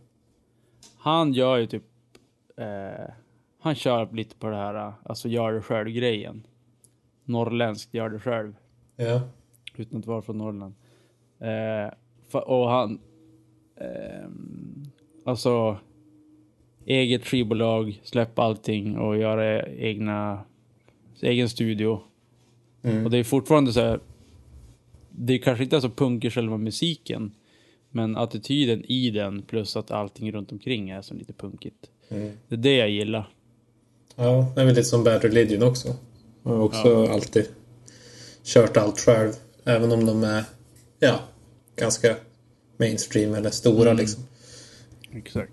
[SPEAKER 1] Han gör ju typ... Eh, han kör lite på det här, alltså gör det själv-grejen. Norrländskt, gör det själv.
[SPEAKER 2] Ja.
[SPEAKER 1] Utan att vara från Norrland. Eh, och han... ehm, alltså... Eget skivbolag, släppa allting och göra egna... Egen studio.
[SPEAKER 2] Mm.
[SPEAKER 1] Och det är fortfarande så här... Det kanske inte är så punk i själva musiken. Men attityden i den plus att allting runt omkring är så lite punkigt.
[SPEAKER 2] Mm.
[SPEAKER 1] Det är det jag gillar.
[SPEAKER 2] Ja, det är väl lite som Bad Religion också. Jag har också alltid kört allt själv. Även om de är, ja, ganska mainstream eller stora liksom.
[SPEAKER 1] Exakt.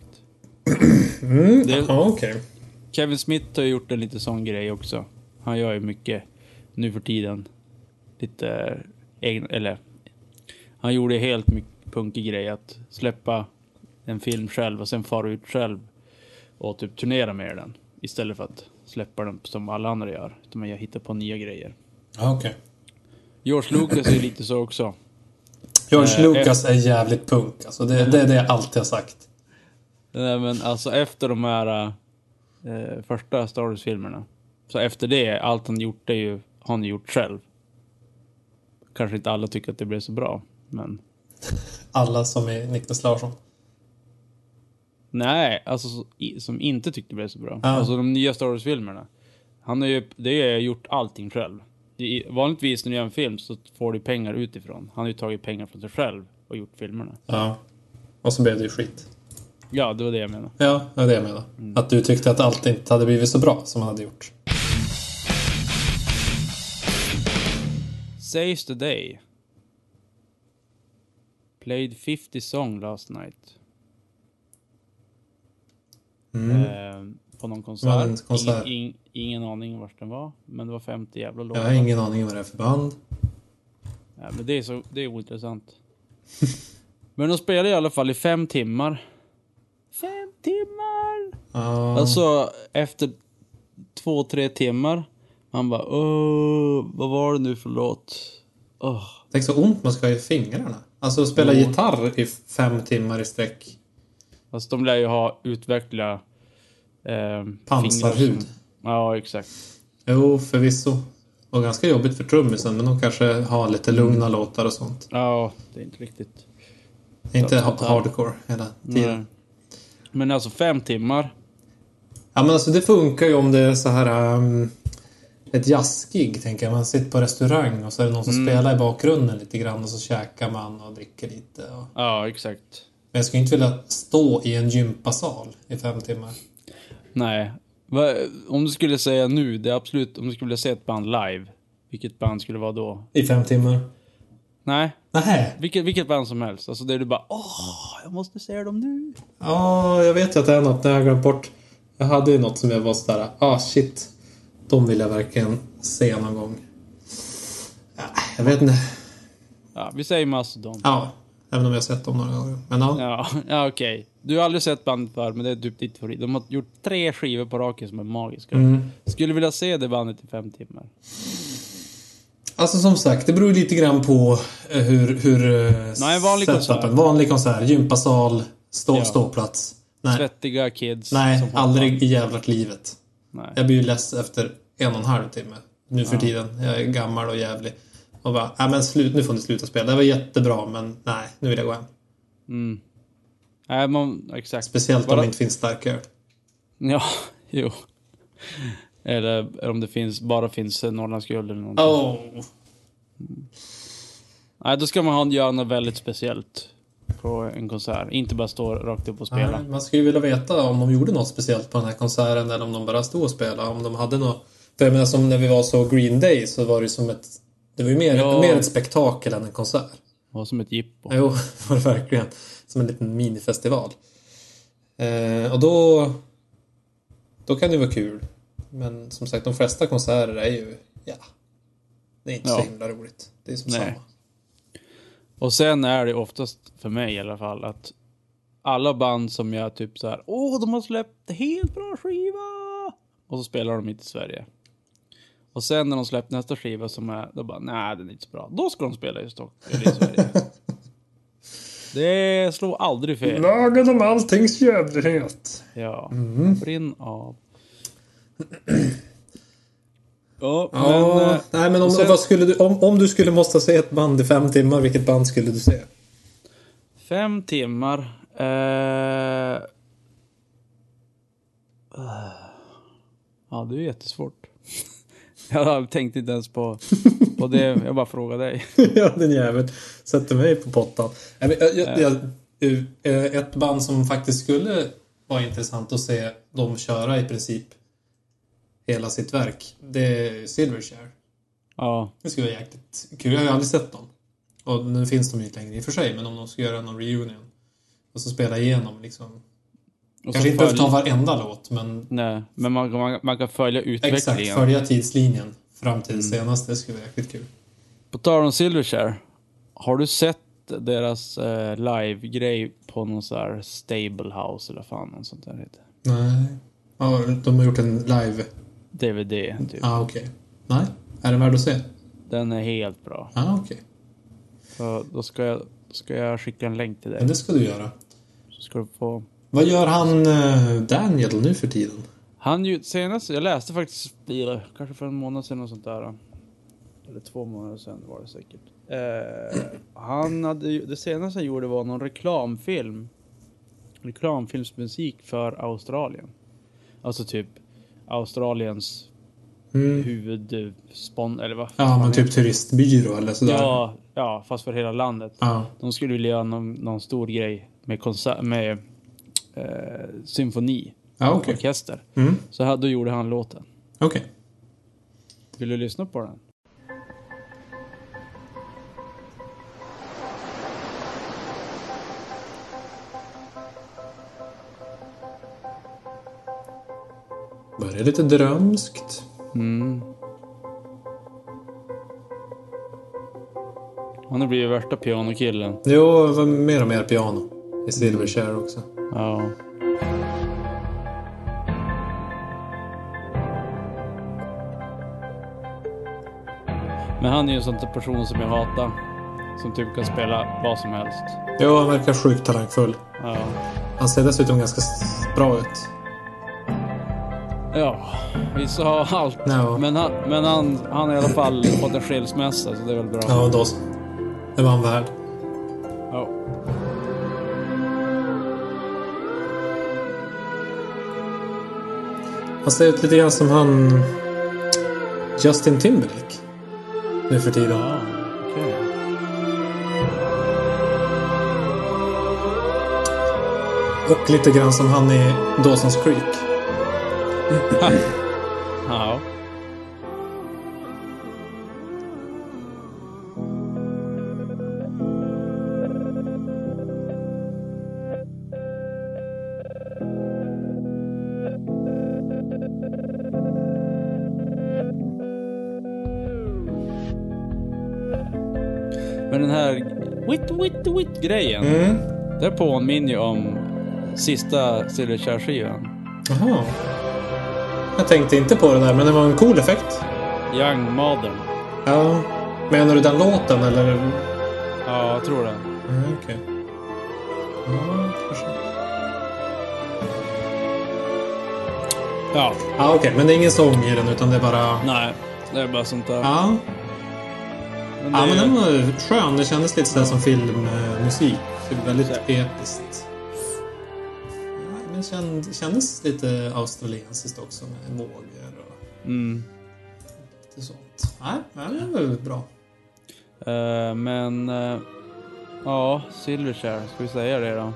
[SPEAKER 1] [CLEARS THROAT]
[SPEAKER 2] Mm.
[SPEAKER 1] Det-
[SPEAKER 2] Ja, okej.
[SPEAKER 1] Kevin Smith har gjort en lite sån grej också. Han gör ju mycket nu för tiden. Lite egna, eller... Han gjorde helt mycket punkig grej att släppa en film själv och sen fara ut själv och typ turnera med den. Istället för att släppa den som alla andra gör. Utan jag hittar på nya grejer.
[SPEAKER 2] Ja, okej.
[SPEAKER 1] George Lucas är lite så också.
[SPEAKER 2] George
[SPEAKER 1] Eh,
[SPEAKER 2] Lucas är jävligt punk. Alltså det, det är det jag alltid har sagt.
[SPEAKER 1] Nej men alltså efter de här eh, första Star Wars-filmerna. Så efter det, allt han gjort är ju, har han gjort själv. Kanske inte alla tycker att det blev så bra, men...
[SPEAKER 2] Alla som är Niklas Larsson.
[SPEAKER 1] Nej, alltså som inte tyckte det blev så bra.
[SPEAKER 2] Ja.
[SPEAKER 1] Alltså de nya Star Wars-filmerna. Han har ju, det är gjort allting själv. Vanligtvis när du gör en film så får du pengar utifrån. Han har ju tagit pengar från sig själv och gjort filmerna.
[SPEAKER 2] Ja. Och så blev det ju skit.
[SPEAKER 1] Ja, det var det jag menade.
[SPEAKER 2] Ja, det var det jag menade. Att du tyckte att allt inte hade blivit så bra som han hade gjort.
[SPEAKER 1] Saves the day. Played 50 song last night.
[SPEAKER 2] Mm.
[SPEAKER 1] Eh, på någon konsert.
[SPEAKER 2] konsert?
[SPEAKER 1] Ing, ing, ingen aning vart den var. Men det var 50 jävla
[SPEAKER 2] Jag
[SPEAKER 1] låtar.
[SPEAKER 2] har ingen aning vad det är för band.
[SPEAKER 1] Ja, men det är, så, det är ointressant. [LAUGHS] men de spelade i alla fall i fem timmar. Fem timmar!
[SPEAKER 2] Ja.
[SPEAKER 1] Alltså efter två, tre timmar. Man bara åh, vad var det nu för låt? Åh.
[SPEAKER 2] Tänk så ont man ska ha i fingrarna. Alltså spela
[SPEAKER 1] Jo.
[SPEAKER 2] gitarr i fem timmar i sträck.
[SPEAKER 1] Fast de lär ju ha utveckla eh,
[SPEAKER 2] Pansarhud.
[SPEAKER 1] Ja, exakt.
[SPEAKER 2] Jo, förvisso. Och ganska jobbigt för trummisen, men de kanske har lite lugna låtar och sånt.
[SPEAKER 1] Ja, det är inte riktigt.
[SPEAKER 2] Inte ha-
[SPEAKER 1] total.
[SPEAKER 2] hardcore hela tiden.
[SPEAKER 1] Nej. Men alltså fem timmar.
[SPEAKER 2] Ja, men alltså det funkar ju om det är så här... Um, ett jazzgig, tänker jag. Man sitter på restaurang och så är det någon som spelar i bakgrunden lite grann och så käkar man och dricker lite. Och...
[SPEAKER 1] Ja, exakt.
[SPEAKER 2] Men jag skulle inte vilja stå i en gympasal i fem timmar.
[SPEAKER 1] Nej. Om du skulle säga nu, det är absolut, om du skulle vilja se ett band live. Vilket band skulle det vara då?
[SPEAKER 2] I fem timmar?
[SPEAKER 1] Nej,
[SPEAKER 2] Nej.
[SPEAKER 1] vilket, vilket band som helst. Alltså det är du bara åh, jag måste se dem nu.
[SPEAKER 2] Ja, jag vet ju att det är något. Det har jag glömt bort. Jag hade ju något som jag var sådär, ah shit. De vill jag verkligen se någon gång. Ja, jag vet inte.
[SPEAKER 1] Ja, vi säger Mastodon.
[SPEAKER 2] Ja, även om jag har sett dem några gånger. Men ja.
[SPEAKER 1] Ja, ja okej. Du har aldrig sett bandet förr, men det är typ ditt favorit. De har gjort tre skivor på raken som är magiska.
[SPEAKER 2] Mm.
[SPEAKER 1] Skulle vilja se det bandet i fem timmar.
[SPEAKER 2] Alltså som sagt, det beror lite grann på eh, hur... hur eh,
[SPEAKER 1] Nej, en vanlig
[SPEAKER 2] setupen.
[SPEAKER 1] konsert.
[SPEAKER 2] Vanlig konsert. Gympasal. Stå,
[SPEAKER 1] Ja.
[SPEAKER 2] Ståplats. Nej,
[SPEAKER 1] Svettiga kids.
[SPEAKER 2] nej aldrig i jävla livet.
[SPEAKER 1] Nej.
[SPEAKER 2] Jag blir ju less efter en och en halv timme. Nu för
[SPEAKER 1] Ja.
[SPEAKER 2] tiden. Jag är gammal och jävlig. Och bara, nej men slut, nu får ni sluta spela. Det var jättebra, men nej, nu vill jag gå hem.
[SPEAKER 1] Mm. Nej, man, exakt.
[SPEAKER 2] Speciellt om det inte finns starköl.
[SPEAKER 1] Ja, [LAUGHS] jo. Eller om det finns, bara finns Norrlandsguld eller någonting.
[SPEAKER 2] Oh.
[SPEAKER 1] Nej, då ska man ha, göra något väldigt speciellt på en konsert. Inte bara stå rakt upp och spela.
[SPEAKER 2] Nej, man skulle ju vilja veta om de gjorde något speciellt på den här konserten eller om de bara stod och spelade. Om de hade något... För jag menar som när vi var så Green Day så var det som ett... Det var ju mer,
[SPEAKER 1] Ja.
[SPEAKER 2] mer ett spektakel än en konsert.
[SPEAKER 1] Det var som ett jippo.
[SPEAKER 2] Jo, [LAUGHS] var det verkligen. Som en liten minifestival. Eh, och då... Då kan det ju vara kul. Men som sagt, de flesta konserter är ju... Ja. Det är inte
[SPEAKER 1] Ja.
[SPEAKER 2] så himla roligt. Det är som
[SPEAKER 1] Nej.
[SPEAKER 2] samma.
[SPEAKER 1] Och sen är det oftast, för mig i alla fall, att alla band som jag typ så här, åh, de har släppt helt bra skiva! Och så spelar de inte i Sverige. Och sen när de släppt nästa skiva som är, då bara, nej, den är inte så bra. Då ska de spela i Stockholm, i Sverige. [LAUGHS] det slår aldrig fel.
[SPEAKER 2] Lagen om alltings jävlighet.
[SPEAKER 1] Ja,
[SPEAKER 2] Mm.
[SPEAKER 1] brinn av. Ja,
[SPEAKER 2] Ja,
[SPEAKER 1] men... eh,
[SPEAKER 2] nej men om,
[SPEAKER 1] sen-
[SPEAKER 2] du, om, om du skulle måste se ett band i fem timmar, vilket band skulle du se?
[SPEAKER 1] Fem timmar. Eh... Ja, det är jättesvårt. [LAUGHS] Jag tänkte inte ens på, på det. Jag bara frågade dig. [LAUGHS]
[SPEAKER 2] ja, den jäveln. Sätter mig på pottan. Jag, jag, jag, eh, ett band som faktiskt skulle vara intressant att se dem köra i princip hela sitt verk. Det är Silverchair.
[SPEAKER 1] Ja,
[SPEAKER 2] Det skulle vara jäkligt kul. Jag har ju aldrig sett dem. Och nu finns de ju inte längre i och för sig, men om de ska göra någon reunion. Och så spela igenom liksom.
[SPEAKER 1] och
[SPEAKER 2] Kanske inte behöver ta
[SPEAKER 1] följ-
[SPEAKER 2] varenda låt, men
[SPEAKER 1] Nej, men man, man, man kan följa utvecklingen.
[SPEAKER 2] exakt. Följa tidslinjen fram till det senaste. Det skulle vara jäkligt kul.
[SPEAKER 1] På tal om Silverchair. Har du sett deras eh, live-grej på någon sån här Stable House eller fan något sånt där heter?
[SPEAKER 2] Nej. Ja, de har gjort en live.
[SPEAKER 1] DVD, typ.
[SPEAKER 2] Ja, ah, okej. Nej. Är den värd att se?
[SPEAKER 1] Den är helt bra.
[SPEAKER 2] Ja, ah, okej.
[SPEAKER 1] Så då ska jag, ska jag skicka en länk till dig.
[SPEAKER 2] Men det ska du göra.
[SPEAKER 1] Så ska du få...
[SPEAKER 2] Vad gör han eh, Daniel nu för tiden?
[SPEAKER 1] Han ju senast, jag läste faktiskt, det kanske för en månad sedan och sånt där. Eller två månader sedan var det säkert. Eh, han hade det senaste han gjorde var någon reklamfilm. Reklamfilmsmusik för Australien. Alltså typ Australiens
[SPEAKER 2] Mm.
[SPEAKER 1] huvudspon, eller vad
[SPEAKER 2] Ja, men typ turistbyrå eller sådär.
[SPEAKER 1] Ja, ja, fast för hela landet.
[SPEAKER 2] Ja.
[SPEAKER 1] De skulle vilja göra någon, någon stor grej med konsert, med eh, symfoni.
[SPEAKER 2] Ja, okej.
[SPEAKER 1] Orkester.
[SPEAKER 2] Mm.
[SPEAKER 1] Så här, då gjorde han låten.
[SPEAKER 2] Okej.
[SPEAKER 1] Vill du lyssna på den?
[SPEAKER 2] Börjar lite drömskt.
[SPEAKER 1] Mm. Han har blivit värsta pianokillen.
[SPEAKER 2] Jo, det var mer och mer piano. I Silverchair också.
[SPEAKER 1] Ja. Men han är ju en sån person som jag hatar. Som typ kan spela vad som helst.
[SPEAKER 2] Jo, han verkar sjukt talangfull.
[SPEAKER 1] Ja.
[SPEAKER 2] Han ser dessutom ganska bra ut.
[SPEAKER 1] Ja, vissa har allt.
[SPEAKER 2] Ja.
[SPEAKER 1] Men, han, men han, han har i alla fall fått en skilsmässa, så det är väl bra.
[SPEAKER 2] Ja, då. Det var han värd.
[SPEAKER 1] Ja.
[SPEAKER 2] Han ser ut lite grann som han... Justin Timberlake. Nu för tiden.
[SPEAKER 1] Ja.
[SPEAKER 2] Och lite grann som han i Dawson's Creek. [LAUGHS]
[SPEAKER 1] Ja. Men den här wit wit wit grejen.
[SPEAKER 2] Mm.
[SPEAKER 1] Det påminner ju om sista Silverchair-skivan.
[SPEAKER 2] Jaha. Jag tänkte inte på det där, men det var en cool effekt.
[SPEAKER 1] Young Modern.
[SPEAKER 2] Ja. Menar du den låten eller?
[SPEAKER 1] Ja, jag tror det.
[SPEAKER 2] Mm, okej. Ja, kanske.
[SPEAKER 1] Ja.
[SPEAKER 2] Ja, okej. Men det är ingen sång i den, utan det är bara...
[SPEAKER 1] Nej, det är bara sånt där.
[SPEAKER 2] Ja.
[SPEAKER 1] Men
[SPEAKER 2] Ja, men den var skön. Det kändes lite sådär som filmmusik. Typ väldigt
[SPEAKER 1] Så.
[SPEAKER 2] episkt. Men känd, kändes lite australiensiskt också med vågor och
[SPEAKER 1] Mm.
[SPEAKER 2] lite sånt. Nej, nej, det var väldigt bra.
[SPEAKER 1] Eh, men... eh, ja, Silverchair. Ska vi säga det då?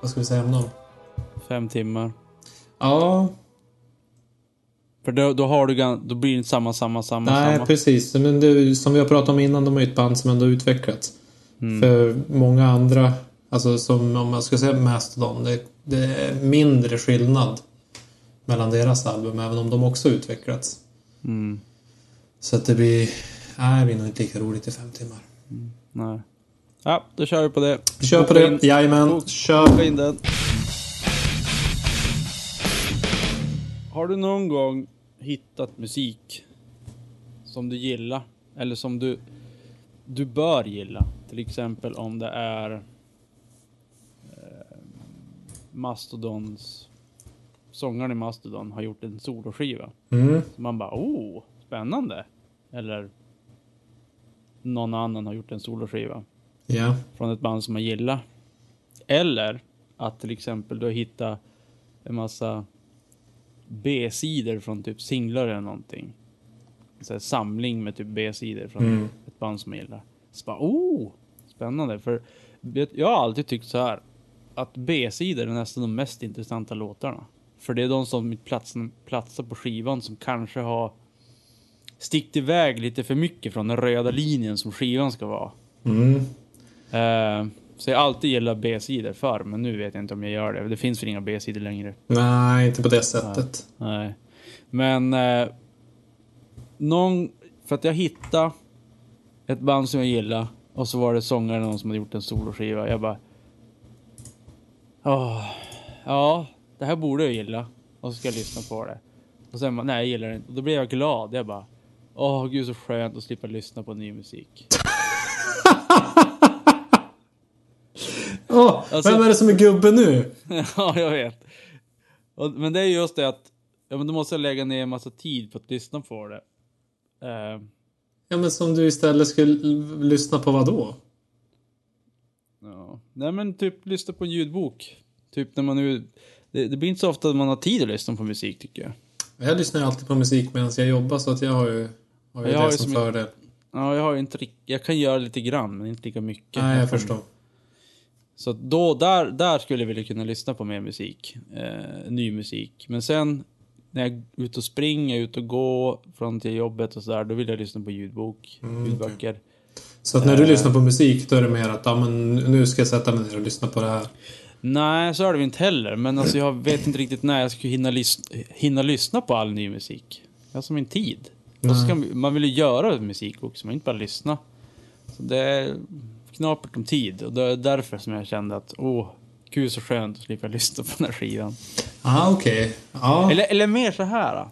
[SPEAKER 2] Vad ska vi säga om dem?
[SPEAKER 1] Fem timmar.
[SPEAKER 2] Ja,
[SPEAKER 1] För då, då har du Då blir det samma, samma, samma,
[SPEAKER 2] nej
[SPEAKER 1] samma.
[SPEAKER 2] precis. Men det, som vi har pratat om innan, de är ett band som ändå utvecklats.
[SPEAKER 1] Mm.
[SPEAKER 2] För många andra, alltså som om man ska säga Mastodon, det, det är mindre skillnad mellan deras album, även om de också utvecklats.
[SPEAKER 1] Mm.
[SPEAKER 2] Så att det blir... Nej, det blir nog inte lika roligt i fem timmar.
[SPEAKER 1] Nej. Ja, då kör vi på det.
[SPEAKER 2] Kör på det. Jajamän. Kör.
[SPEAKER 1] In den. Har du någon gång hittat musik som du gillar? Eller som du, du bör gilla? Till exempel om det är Mastodons sångaren i Mastodon har gjort en soloskiva.
[SPEAKER 2] Mm.
[SPEAKER 1] Så man bara oh, spännande. Eller någon annan har gjort en soloskiva
[SPEAKER 2] Ja.
[SPEAKER 1] från ett band som man gillar. Eller att till exempel du har hittat en massa B-sidor från typ singlar eller någonting. Så samling med typ B-sidor från
[SPEAKER 2] Mm.
[SPEAKER 1] ett band som man gillar. Så bara, oh, spännande. För jag har alltid tyckt så här att B-sidor är nästan de mest intressanta låtarna. För det är de som platsar, platsar på skivan som kanske har stickt iväg lite för mycket från den röda linjen som skivan ska vara.
[SPEAKER 2] Mm.
[SPEAKER 1] Eh, så jag har alltid gillat B-sidor förr, men nu vet jag inte om jag gör det. Det finns väl inga B-sidor längre.
[SPEAKER 2] Nej, inte på det sättet.
[SPEAKER 1] Nej. Men... Eh, någon... För att jag hittade ett band som jag gillar och så var det sångaren någon som hade gjort en soloskiva. Jag bara... Åh, ja, det här borde jag gilla. Och så ska jag lyssna på det. Och sen bara, nej jag gillar det inte. Och då blev jag glad. Jag bara... Åh gud så skönt att slippa lyssna på ny musik.
[SPEAKER 2] Åh,
[SPEAKER 1] Alltså-
[SPEAKER 2] vem är det som är gubbe nu? [LAUGHS]
[SPEAKER 1] ja, jag vet. Och, men det är just det att ja, men du måste lägga ner en massa tid på att lyssna på det. Eh,
[SPEAKER 2] Ja, men som du istället skulle lyssna på vad då?
[SPEAKER 1] Ja. Nej men typ lyssna på en ljudbok. Typ när man nu... Det, det blir inte så ofta att man har tid att lyssna på musik tycker jag.
[SPEAKER 2] Jag lyssnar ju alltid på musik medan jag jobbar så att jag har ju, har ju
[SPEAKER 1] Jag har
[SPEAKER 2] det
[SPEAKER 1] ju
[SPEAKER 2] som
[SPEAKER 1] som-
[SPEAKER 2] fördel.
[SPEAKER 1] Ja, jag har ju inte Jag kan göra lite grann, men inte lika mycket.
[SPEAKER 2] Nej, jag
[SPEAKER 1] kan-
[SPEAKER 2] förstår.
[SPEAKER 1] Så då, där, där skulle jag vilja kunna lyssna på mer musik. Eh, ny musik. Men sen när jag är ute och springer, ute och går från till jobbet och sådär, då vill jag lyssna på ljudbok,
[SPEAKER 2] Mm,
[SPEAKER 1] ljudböcker.
[SPEAKER 2] Så att när du
[SPEAKER 1] Eh.
[SPEAKER 2] lyssnar på musik då är det mer att ja, men nu ska jag sätta mig ner och lyssna på det här.
[SPEAKER 1] Nej, så är det inte heller. Men alltså jag vet inte riktigt när jag ska hinna, lys- hinna lyssna på all ny musik. Jag har som en tid. Man- man vill ju göra musik också, man inte bara lyssna. Så det är knapert om tid. Och det är därför som jag kände att, åh, gud så skönt att slippa lyssna på den här skivan.
[SPEAKER 2] Ah, okej. Ja.
[SPEAKER 1] Eller, eller mer så här.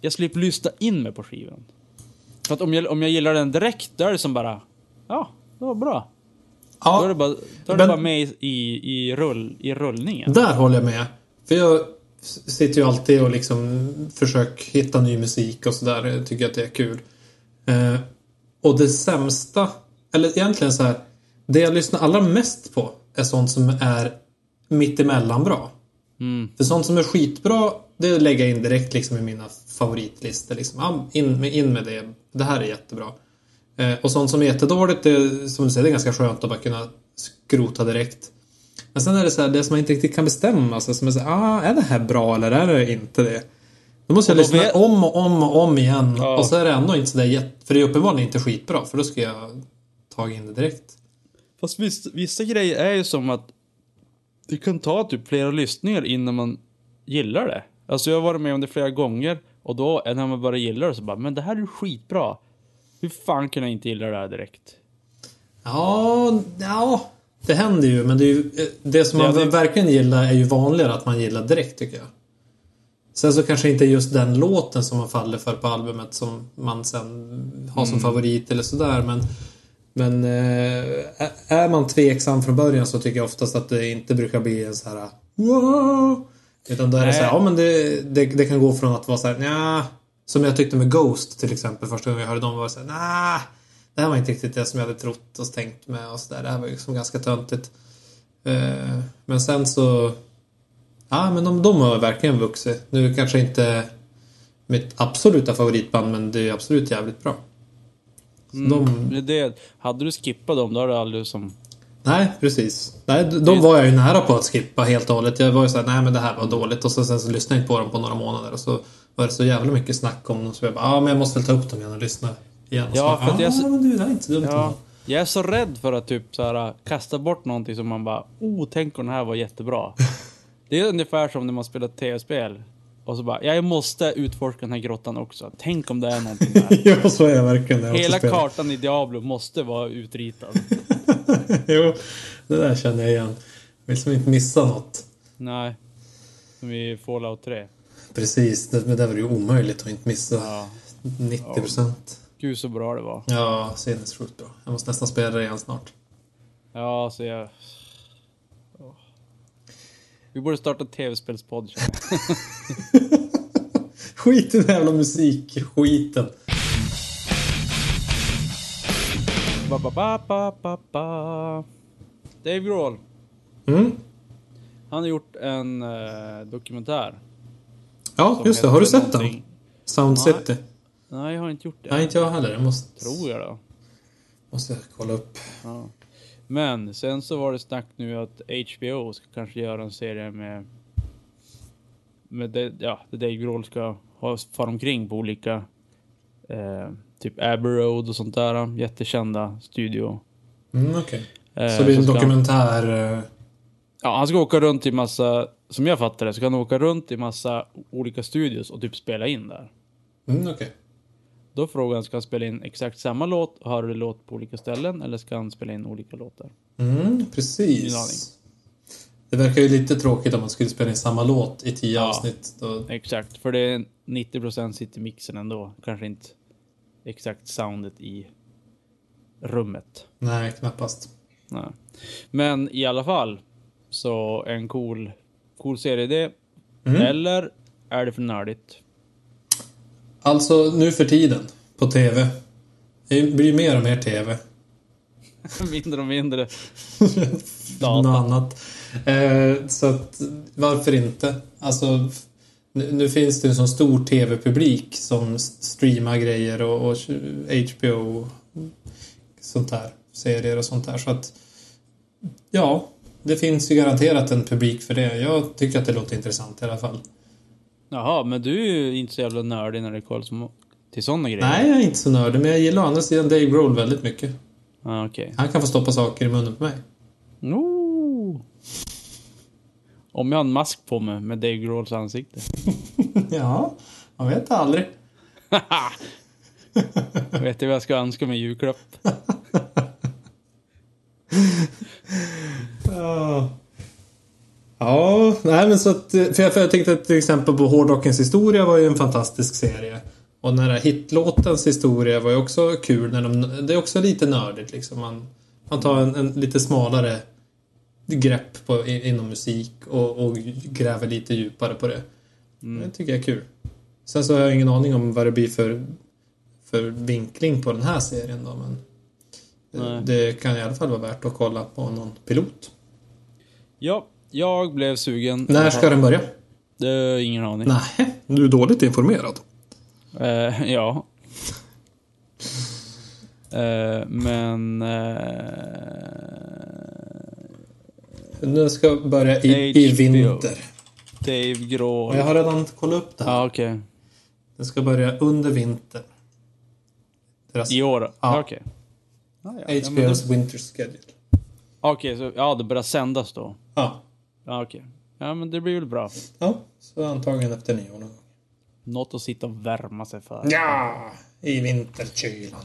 [SPEAKER 1] Jag slipper lyssna in mig på skivan. För att om jag, om jag gillar den direkt, då är det som bara, ja, det var bra.
[SPEAKER 2] ja.
[SPEAKER 1] Då är det bara, då är det bara med i, i, rull, i rullningen.
[SPEAKER 2] Där håller jag med. För jag sitter ju alltid och liksom försöker hitta ny musik och sådär. Jag tycker att det är kul. Eh, och det sämsta, eller egentligen så här. Det jag lyssnar allra mest på är sånt som är mittemellan bra.
[SPEAKER 1] Mm.
[SPEAKER 2] För sånt som är skitbra, det lägger jag in direkt liksom i mina favoritlistor. Liksom. In, med, in med det. Det här är jättebra. Eh, och sånt som är jättedåligt, det, som du säger, det är ganska skönt att bara kunna skrota direkt. Men sen är det så här, det som man inte riktigt kan bestämma. Så som är, så här, ah, är det här bra eller är det inte det? Då måste jag lyssna
[SPEAKER 1] vet-
[SPEAKER 2] om och om och om igen.
[SPEAKER 1] Ja.
[SPEAKER 2] Och så är det ändå inte sådär jätte... För det är uppenbarligen inte skitbra. För då ska jag ta in det direkt.
[SPEAKER 1] Fast vissa, vissa grejer är ju som att det kan ta typ flera lyssningar innan man gillar det. Alltså jag har varit med om det flera gånger och då när man bara gillar det så bara, men det här är skitbra. Hur fan kan jag inte gilla det här direkt?
[SPEAKER 2] Ja, ja, det händer ju. Men det, är ju, eh, det som man
[SPEAKER 1] det-
[SPEAKER 2] verkligen gillar är ju vanligare att man gillar direkt tycker jag. Sen så kanske inte just den låten som man faller för på albumet som man sen har som favorit eller sådär. Men, men eh, är man tveksam från början så tycker jag oftast att det inte brukar bli en så här wow. Utan då är det
[SPEAKER 1] Nej.
[SPEAKER 2] så här, ja men det, det, det kan gå från att vara så här, nja. Som jag tyckte med Ghost till exempel första gången jag hörde dem var så här, nah, det här var inte riktigt det som jag hade trott och tänkt med och sådär. Det här var ju liksom ganska töntigt. Eh, men sen så... Ja, men de, de har verkligen vuxit. Nu kanske inte mitt absoluta favoritband, men det är absolut jävligt bra. Så de,
[SPEAKER 1] Det det. Hade du skippat dem, då hade du aldrig som...
[SPEAKER 2] nej, precis. Nej, de- var jag ju nära på att skippa helt och hållet. Jag var ju såhär, nej men det här var dåligt. Och så, sen så lyssnade jag inte på dem på några månader. Och så var det så jävla mycket snack om dem. Så jag bara, ja men jag måste väl ta upp dem igen och lyssna igen. Och
[SPEAKER 1] Ja,
[SPEAKER 2] så bara,
[SPEAKER 1] för att jag
[SPEAKER 2] ja
[SPEAKER 1] så-
[SPEAKER 2] men du, det är inte dumt
[SPEAKER 1] Ja,
[SPEAKER 2] ändå."
[SPEAKER 1] jag är så rädd för att typ så här, kasta bort någonting som man bara, oh, tänk om det här var jättebra. [LAUGHS] Det är ungefär som när man spelar tv-spel. Och så bara, jag måste utforska den här grottan också. Tänk om det är någonting där. [LAUGHS]
[SPEAKER 2] ja, så är jag verkligen. jag
[SPEAKER 1] Hela kartan i Diablo måste vara utritad. [LAUGHS] [LAUGHS]
[SPEAKER 2] jo, det där känner jag igen. Vill som inte missa något.
[SPEAKER 1] Nej. Som i Fallout 3.
[SPEAKER 2] Precis, det, men det var ju omöjligt att inte missa
[SPEAKER 1] Ja.
[SPEAKER 2] 90 procent.
[SPEAKER 1] Gud så bra det var.
[SPEAKER 2] Ja, sinnessjukt bra. Jag måste nästan spela det igen snart.
[SPEAKER 1] Ja, så jag... Åh. Vi borde starta tv-spelspodd. [LAUGHS]
[SPEAKER 2] Skit i den jävla musikskiten.
[SPEAKER 1] Ba, ba, ba, ba, ba, ba. Dave Grohl.
[SPEAKER 2] Mm.
[SPEAKER 1] Han har gjort en eh, dokumentär.
[SPEAKER 2] Ja, just det. Har du sett den? Sound
[SPEAKER 1] Nej.
[SPEAKER 2] City?
[SPEAKER 1] Nej, jag har inte gjort det.
[SPEAKER 2] Nej, inte jag heller. Jag måste,
[SPEAKER 1] Tror jag då.
[SPEAKER 2] måste jag kolla upp.
[SPEAKER 1] Ja. Men sen så var det snack nu att HBO ska kanske göra en serie med... Med det, ja, där Dave Grohl ska ha fara omkring på olika... Eh, typ Abbey Road och sånt där. Jättekända studio.
[SPEAKER 2] Mm, Okej.
[SPEAKER 1] Eh,
[SPEAKER 2] Så det blir en
[SPEAKER 1] ska han-
[SPEAKER 2] dokumentär... eh,
[SPEAKER 1] Ja, han ska åka runt i massa... Som jag fattar det så kan han åka runt i massa olika studios och typ spela in där.
[SPEAKER 2] Mm, Okej.
[SPEAKER 1] Då frågar han, ska han spela in exakt samma låt och höra det låt på olika ställen eller ska han spela in olika låtar?
[SPEAKER 2] Mm, precis. Det verkar ju lite tråkigt om man skulle spela in samma låt i tio
[SPEAKER 1] Ja.
[SPEAKER 2] avsnitt. Då,
[SPEAKER 1] Exakt, för det är 90% sitter i mixen ändå. Kanske inte exakt soundet i rummet.
[SPEAKER 2] nej, knappast.
[SPEAKER 1] Nej. Men i alla fall, så en cool, cool serieidé.
[SPEAKER 2] Mm.
[SPEAKER 1] Eller är det för nördigt?
[SPEAKER 2] Alltså, nu för tiden. På TV. Det blir mer och mer TV. [LAUGHS]
[SPEAKER 1] mindre och mindre. [LAUGHS]
[SPEAKER 2] Något annat. Eh, så att, varför inte? Alltså, nu, nu finns det en sån stor TV-publik som streamar grejer och, och HBO sånt där. Serier och sånt där. Så att, ja. Det finns ju garanterat en publik för det. Jag tycker att det låter intressant i alla fall.
[SPEAKER 1] Jaha, men du är ju inte så jävla nördig när det kommer till sådana grejer.
[SPEAKER 2] Nej, jag är inte så nördig, men jag gillar å andra sidan Dave Grohl väldigt mycket.
[SPEAKER 1] Ah, Okej.
[SPEAKER 2] Han kan få stoppa saker i munnen på mig.
[SPEAKER 1] Oh. Om jag har en mask på mig med Dave Grohls ansikte. [LAUGHS]
[SPEAKER 2] ja, man vet aldrig. [LAUGHS]
[SPEAKER 1] Vet du vad jag ska önska mig i julklapp? [LAUGHS]
[SPEAKER 2] Ja. Ja, nej men så att, för jag, för jag tänkte till exempel på Hårdrockens historia var ju en fantastisk serie. Och den här hitlåtens historia var ju också kul. När de, det är också lite nördigt liksom. Man, man tar en, en lite smalare grepp på, inom musik och, och gräver lite djupare på det. Det tycker jag är kul. Sen så har jag ingen aning om vad det blir för, för vinkling på den här serien då. Men
[SPEAKER 1] Nej.
[SPEAKER 2] det kan i alla fall vara värt att kolla på någon pilot.
[SPEAKER 1] Ja, jag blev sugen.
[SPEAKER 2] När ska den börja?
[SPEAKER 1] Det är ingen aning.
[SPEAKER 2] Nej, du är dåligt informerad.
[SPEAKER 1] Eh, ja. Eh, men... Eh,
[SPEAKER 2] Den ska börja i, i vinter.
[SPEAKER 1] Dave.
[SPEAKER 2] Och jag har redan kollat upp det här.
[SPEAKER 1] Ja, okej.
[SPEAKER 2] Den ska börja under vintern. Deras
[SPEAKER 1] I år?
[SPEAKER 2] Ja.
[SPEAKER 1] Okej. Ah, ja. Ja, men då-
[SPEAKER 2] HBO's Winter Schedule.
[SPEAKER 1] Okej, så ja, det börjar sändas då.
[SPEAKER 2] Ja.
[SPEAKER 1] Ja, okej. Ja, men det blir väl bra.
[SPEAKER 2] Ja, så antagligen efter nyår någon gång.
[SPEAKER 1] Något att sitta och värma sig för.
[SPEAKER 2] Ja, i vinterkylan.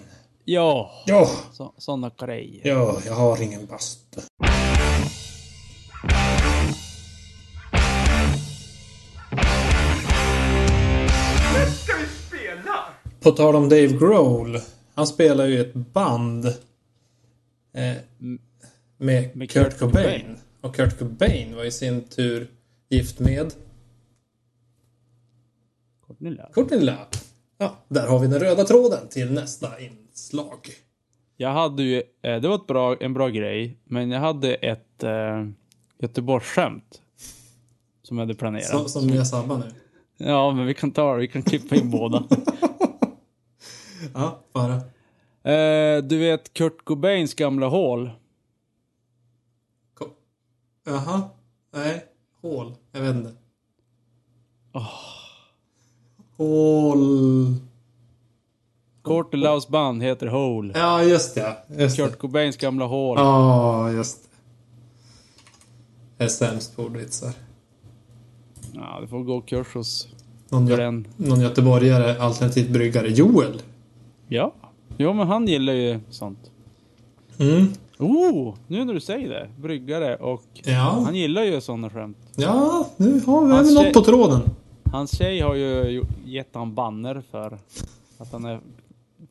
[SPEAKER 1] Ja,
[SPEAKER 2] Ja,
[SPEAKER 1] så, såna grejer.
[SPEAKER 2] ja, jag har ingen bastu.
[SPEAKER 3] Ska vi spela?
[SPEAKER 2] På tal om Dave Grohl. Han spelar ju ett band. Eh, med,
[SPEAKER 1] Med
[SPEAKER 2] Kurt,
[SPEAKER 1] Kurt
[SPEAKER 2] Cobain.
[SPEAKER 1] Cobain.
[SPEAKER 2] Och Kurt Cobain var i sin tur gift med
[SPEAKER 1] Courtney Love.
[SPEAKER 2] Courtney Love. Ja, där har vi den röda tråden till nästa inslag.
[SPEAKER 1] Jag hade ju, eh, det var ett bra, en bra grej, men jag hade ett eh, Göteborgsskämt. Som jag hade planerat.
[SPEAKER 2] Så, som jag sabbar nu.
[SPEAKER 1] Ja, men vi kan ta det. Vi kan klippa in båda. [LAUGHS]
[SPEAKER 2] Ja, bara.
[SPEAKER 1] Eh, du vet Kurt Cobains gamla hål?
[SPEAKER 2] Jaha. Nej. Hål. Jag vet inte. Hål.
[SPEAKER 1] Courtney Loves band heter Hole.
[SPEAKER 2] Ja, just det. Just det.
[SPEAKER 1] Kurt Cobains gamla hål.
[SPEAKER 2] Ja, just det. Är sämst på ordvitsar.
[SPEAKER 1] Ja, du får gå kurs hos
[SPEAKER 2] Någon, gö- någon göteborgare, alternativt bryggare. Joel.
[SPEAKER 1] Ja. Jo, men han gillar ju sånt.
[SPEAKER 2] Mm.
[SPEAKER 1] Oh, nu när du säger det. Bryggare och
[SPEAKER 2] Ja.
[SPEAKER 1] han gillar ju sådana skämt.
[SPEAKER 2] Ja, nu har vi
[SPEAKER 1] Hans
[SPEAKER 2] något
[SPEAKER 1] tjej-
[SPEAKER 2] på tråden.
[SPEAKER 1] Hans tjej har ju gett han banner för att han är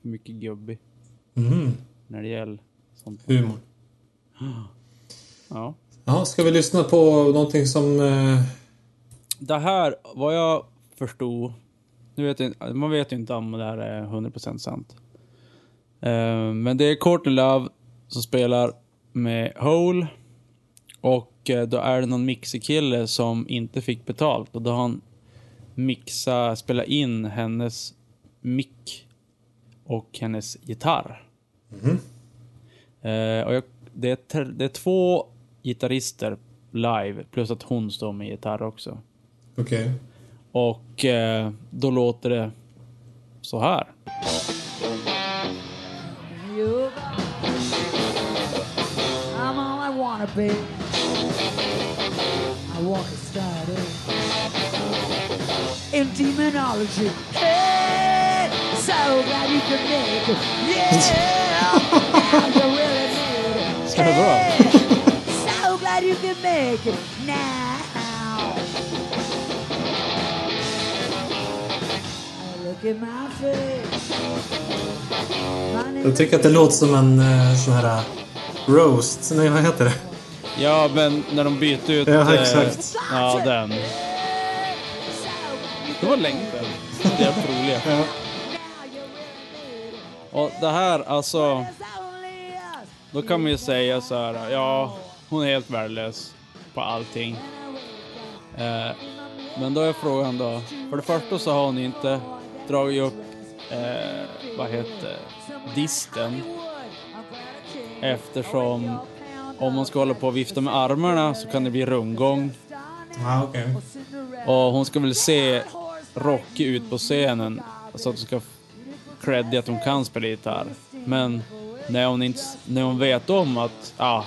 [SPEAKER 1] mycket gubbig
[SPEAKER 2] Mm.
[SPEAKER 1] när det gäller sånt.
[SPEAKER 2] Humor.
[SPEAKER 1] Ja.
[SPEAKER 2] Ja, ska vi lyssna på någonting som... Eh,
[SPEAKER 1] Det här, vad jag förstod, nu vet jag, man vet ju inte om det här är 100% sant. Eh, men det är Courtney Love som spelar med Hole. Och eh, då är det någon mixerkille som inte fick betalt. Och då har han mixa, spela in hennes mick och hennes gitarr. Eh, och jag, det, är, det är två gitarrister live, plus att hon står med gitarr också.
[SPEAKER 2] Okej.
[SPEAKER 1] Och eh, då låter det så här.
[SPEAKER 4] You I'm all I wanna be. I want to start in demonology. Hey, so glad you could make it. Yeah, [LAUGHS] now you really made it.
[SPEAKER 1] Ska det bra?
[SPEAKER 4] You could make it now. Look at my face. My
[SPEAKER 2] Jag tycker att det låter som en eh, sån här eh, roast. Nej, vad heter det?
[SPEAKER 1] Ja, men när de byter ut...
[SPEAKER 2] Ja,
[SPEAKER 1] eh,
[SPEAKER 2] exakt.
[SPEAKER 1] ja, den. Det var länge sedan. Det är roliga.
[SPEAKER 2] Ja.
[SPEAKER 1] Och det här, alltså... Då kan man ju säga så här, ja, hon är helt värdelös på allting. Eh, men då är frågan då, för det första så har hon inte dragit upp, eh, vad heter disten. Eftersom om man ska hålla på och vifta med armarna så kan det bli rundgång.
[SPEAKER 2] Ja, okej.
[SPEAKER 1] Och hon ska väl se rockig ut på scenen så att hon ska credda att hon kan spela gitarr. Men när hon, inte, när hon vet om att ah,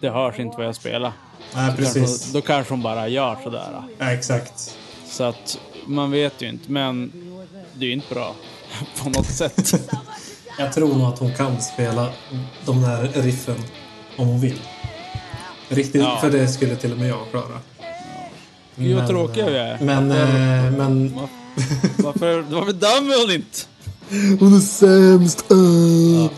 [SPEAKER 1] det hörs inte vad jag spelar.
[SPEAKER 2] Nej,
[SPEAKER 1] Kanske,
[SPEAKER 2] precis.
[SPEAKER 1] då kanske hon bara gör sådär.
[SPEAKER 2] Ja, exakt.
[SPEAKER 1] Så att man vet ju inte, men det är ju inte bra [LAUGHS] på något sätt. [LAUGHS]
[SPEAKER 2] Jag tror nog att hon kan spela de där riffen om hon vill. Riktigt,
[SPEAKER 1] Ja.
[SPEAKER 2] för det skulle till och med jag klara.
[SPEAKER 1] Gud vad tråkiga vi är.
[SPEAKER 2] Men, eh, men...
[SPEAKER 1] Varför, varför dömer hon inte?
[SPEAKER 2] Hon är sämst! Uh.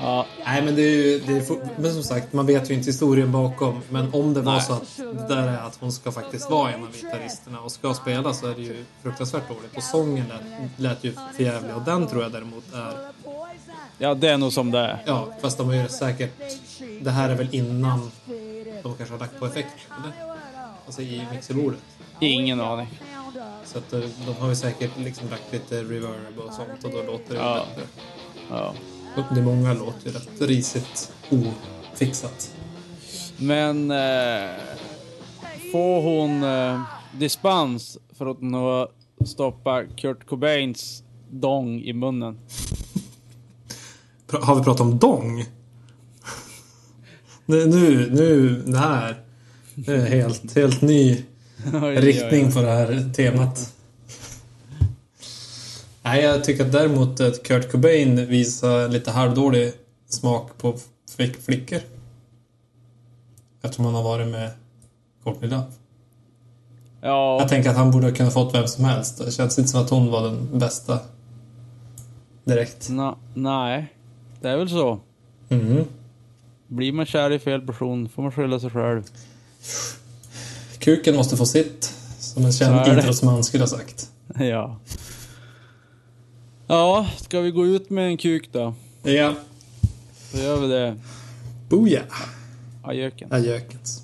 [SPEAKER 1] Ja,
[SPEAKER 2] Nej, men det är ju... Det är, for- men som sagt, man vet ju inte historien bakom. Men om det var
[SPEAKER 1] Nej.
[SPEAKER 2] så att det där är att hon ska faktiskt vara en av gitarristerna och ska spela så är det ju fruktansvärt dåligt. Och sången lät, lät ju för jävlig och den tror jag däremot är...
[SPEAKER 1] ja, det är nog som det är.
[SPEAKER 2] Ja, fast de har ju säkert... Det här är väl innan de kanske har lagt på effekt, eller? Alltså i mixerbordet.
[SPEAKER 1] Ingen aning.
[SPEAKER 2] Så att eh, de har ju säkert liksom lagt lite reverb och sånt och då låter det
[SPEAKER 1] Ja.
[SPEAKER 2] bättre.
[SPEAKER 1] Ja.
[SPEAKER 2] Det många låter rätt risigt ofixat.
[SPEAKER 1] Men eh, får hon eh, dispens för att nå stoppa Kurt Cobains dong i munnen?
[SPEAKER 2] Har vi pratat om dong? [LAUGHS] nu, nu, nu, det här. Det är helt, helt ny [LAUGHS] riktning på det här temat. Nej, jag tycker att däremot att Kurt Cobain visar lite halvdålig smak på flick flickor. Eftersom han har varit med Courtney Love.
[SPEAKER 1] Ja,
[SPEAKER 2] Jag tänker att han borde ha kunnat fått vem som helst. Det känns inte som att hon var den bästa. Direkt.
[SPEAKER 1] na, nej. Det är väl så.
[SPEAKER 2] Mhm.
[SPEAKER 1] Blir man kär i fel person får man skylla sig själv.
[SPEAKER 2] Kuken måste få sitt. Som en känd idrottsman skulle ha sagt. [LAUGHS]
[SPEAKER 1] ja. Ja, ska vi gå ut med en kuk då?
[SPEAKER 2] Ja.
[SPEAKER 1] Då gör vi det.
[SPEAKER 2] Booyah!
[SPEAKER 1] Ajöken.
[SPEAKER 2] Adjökens.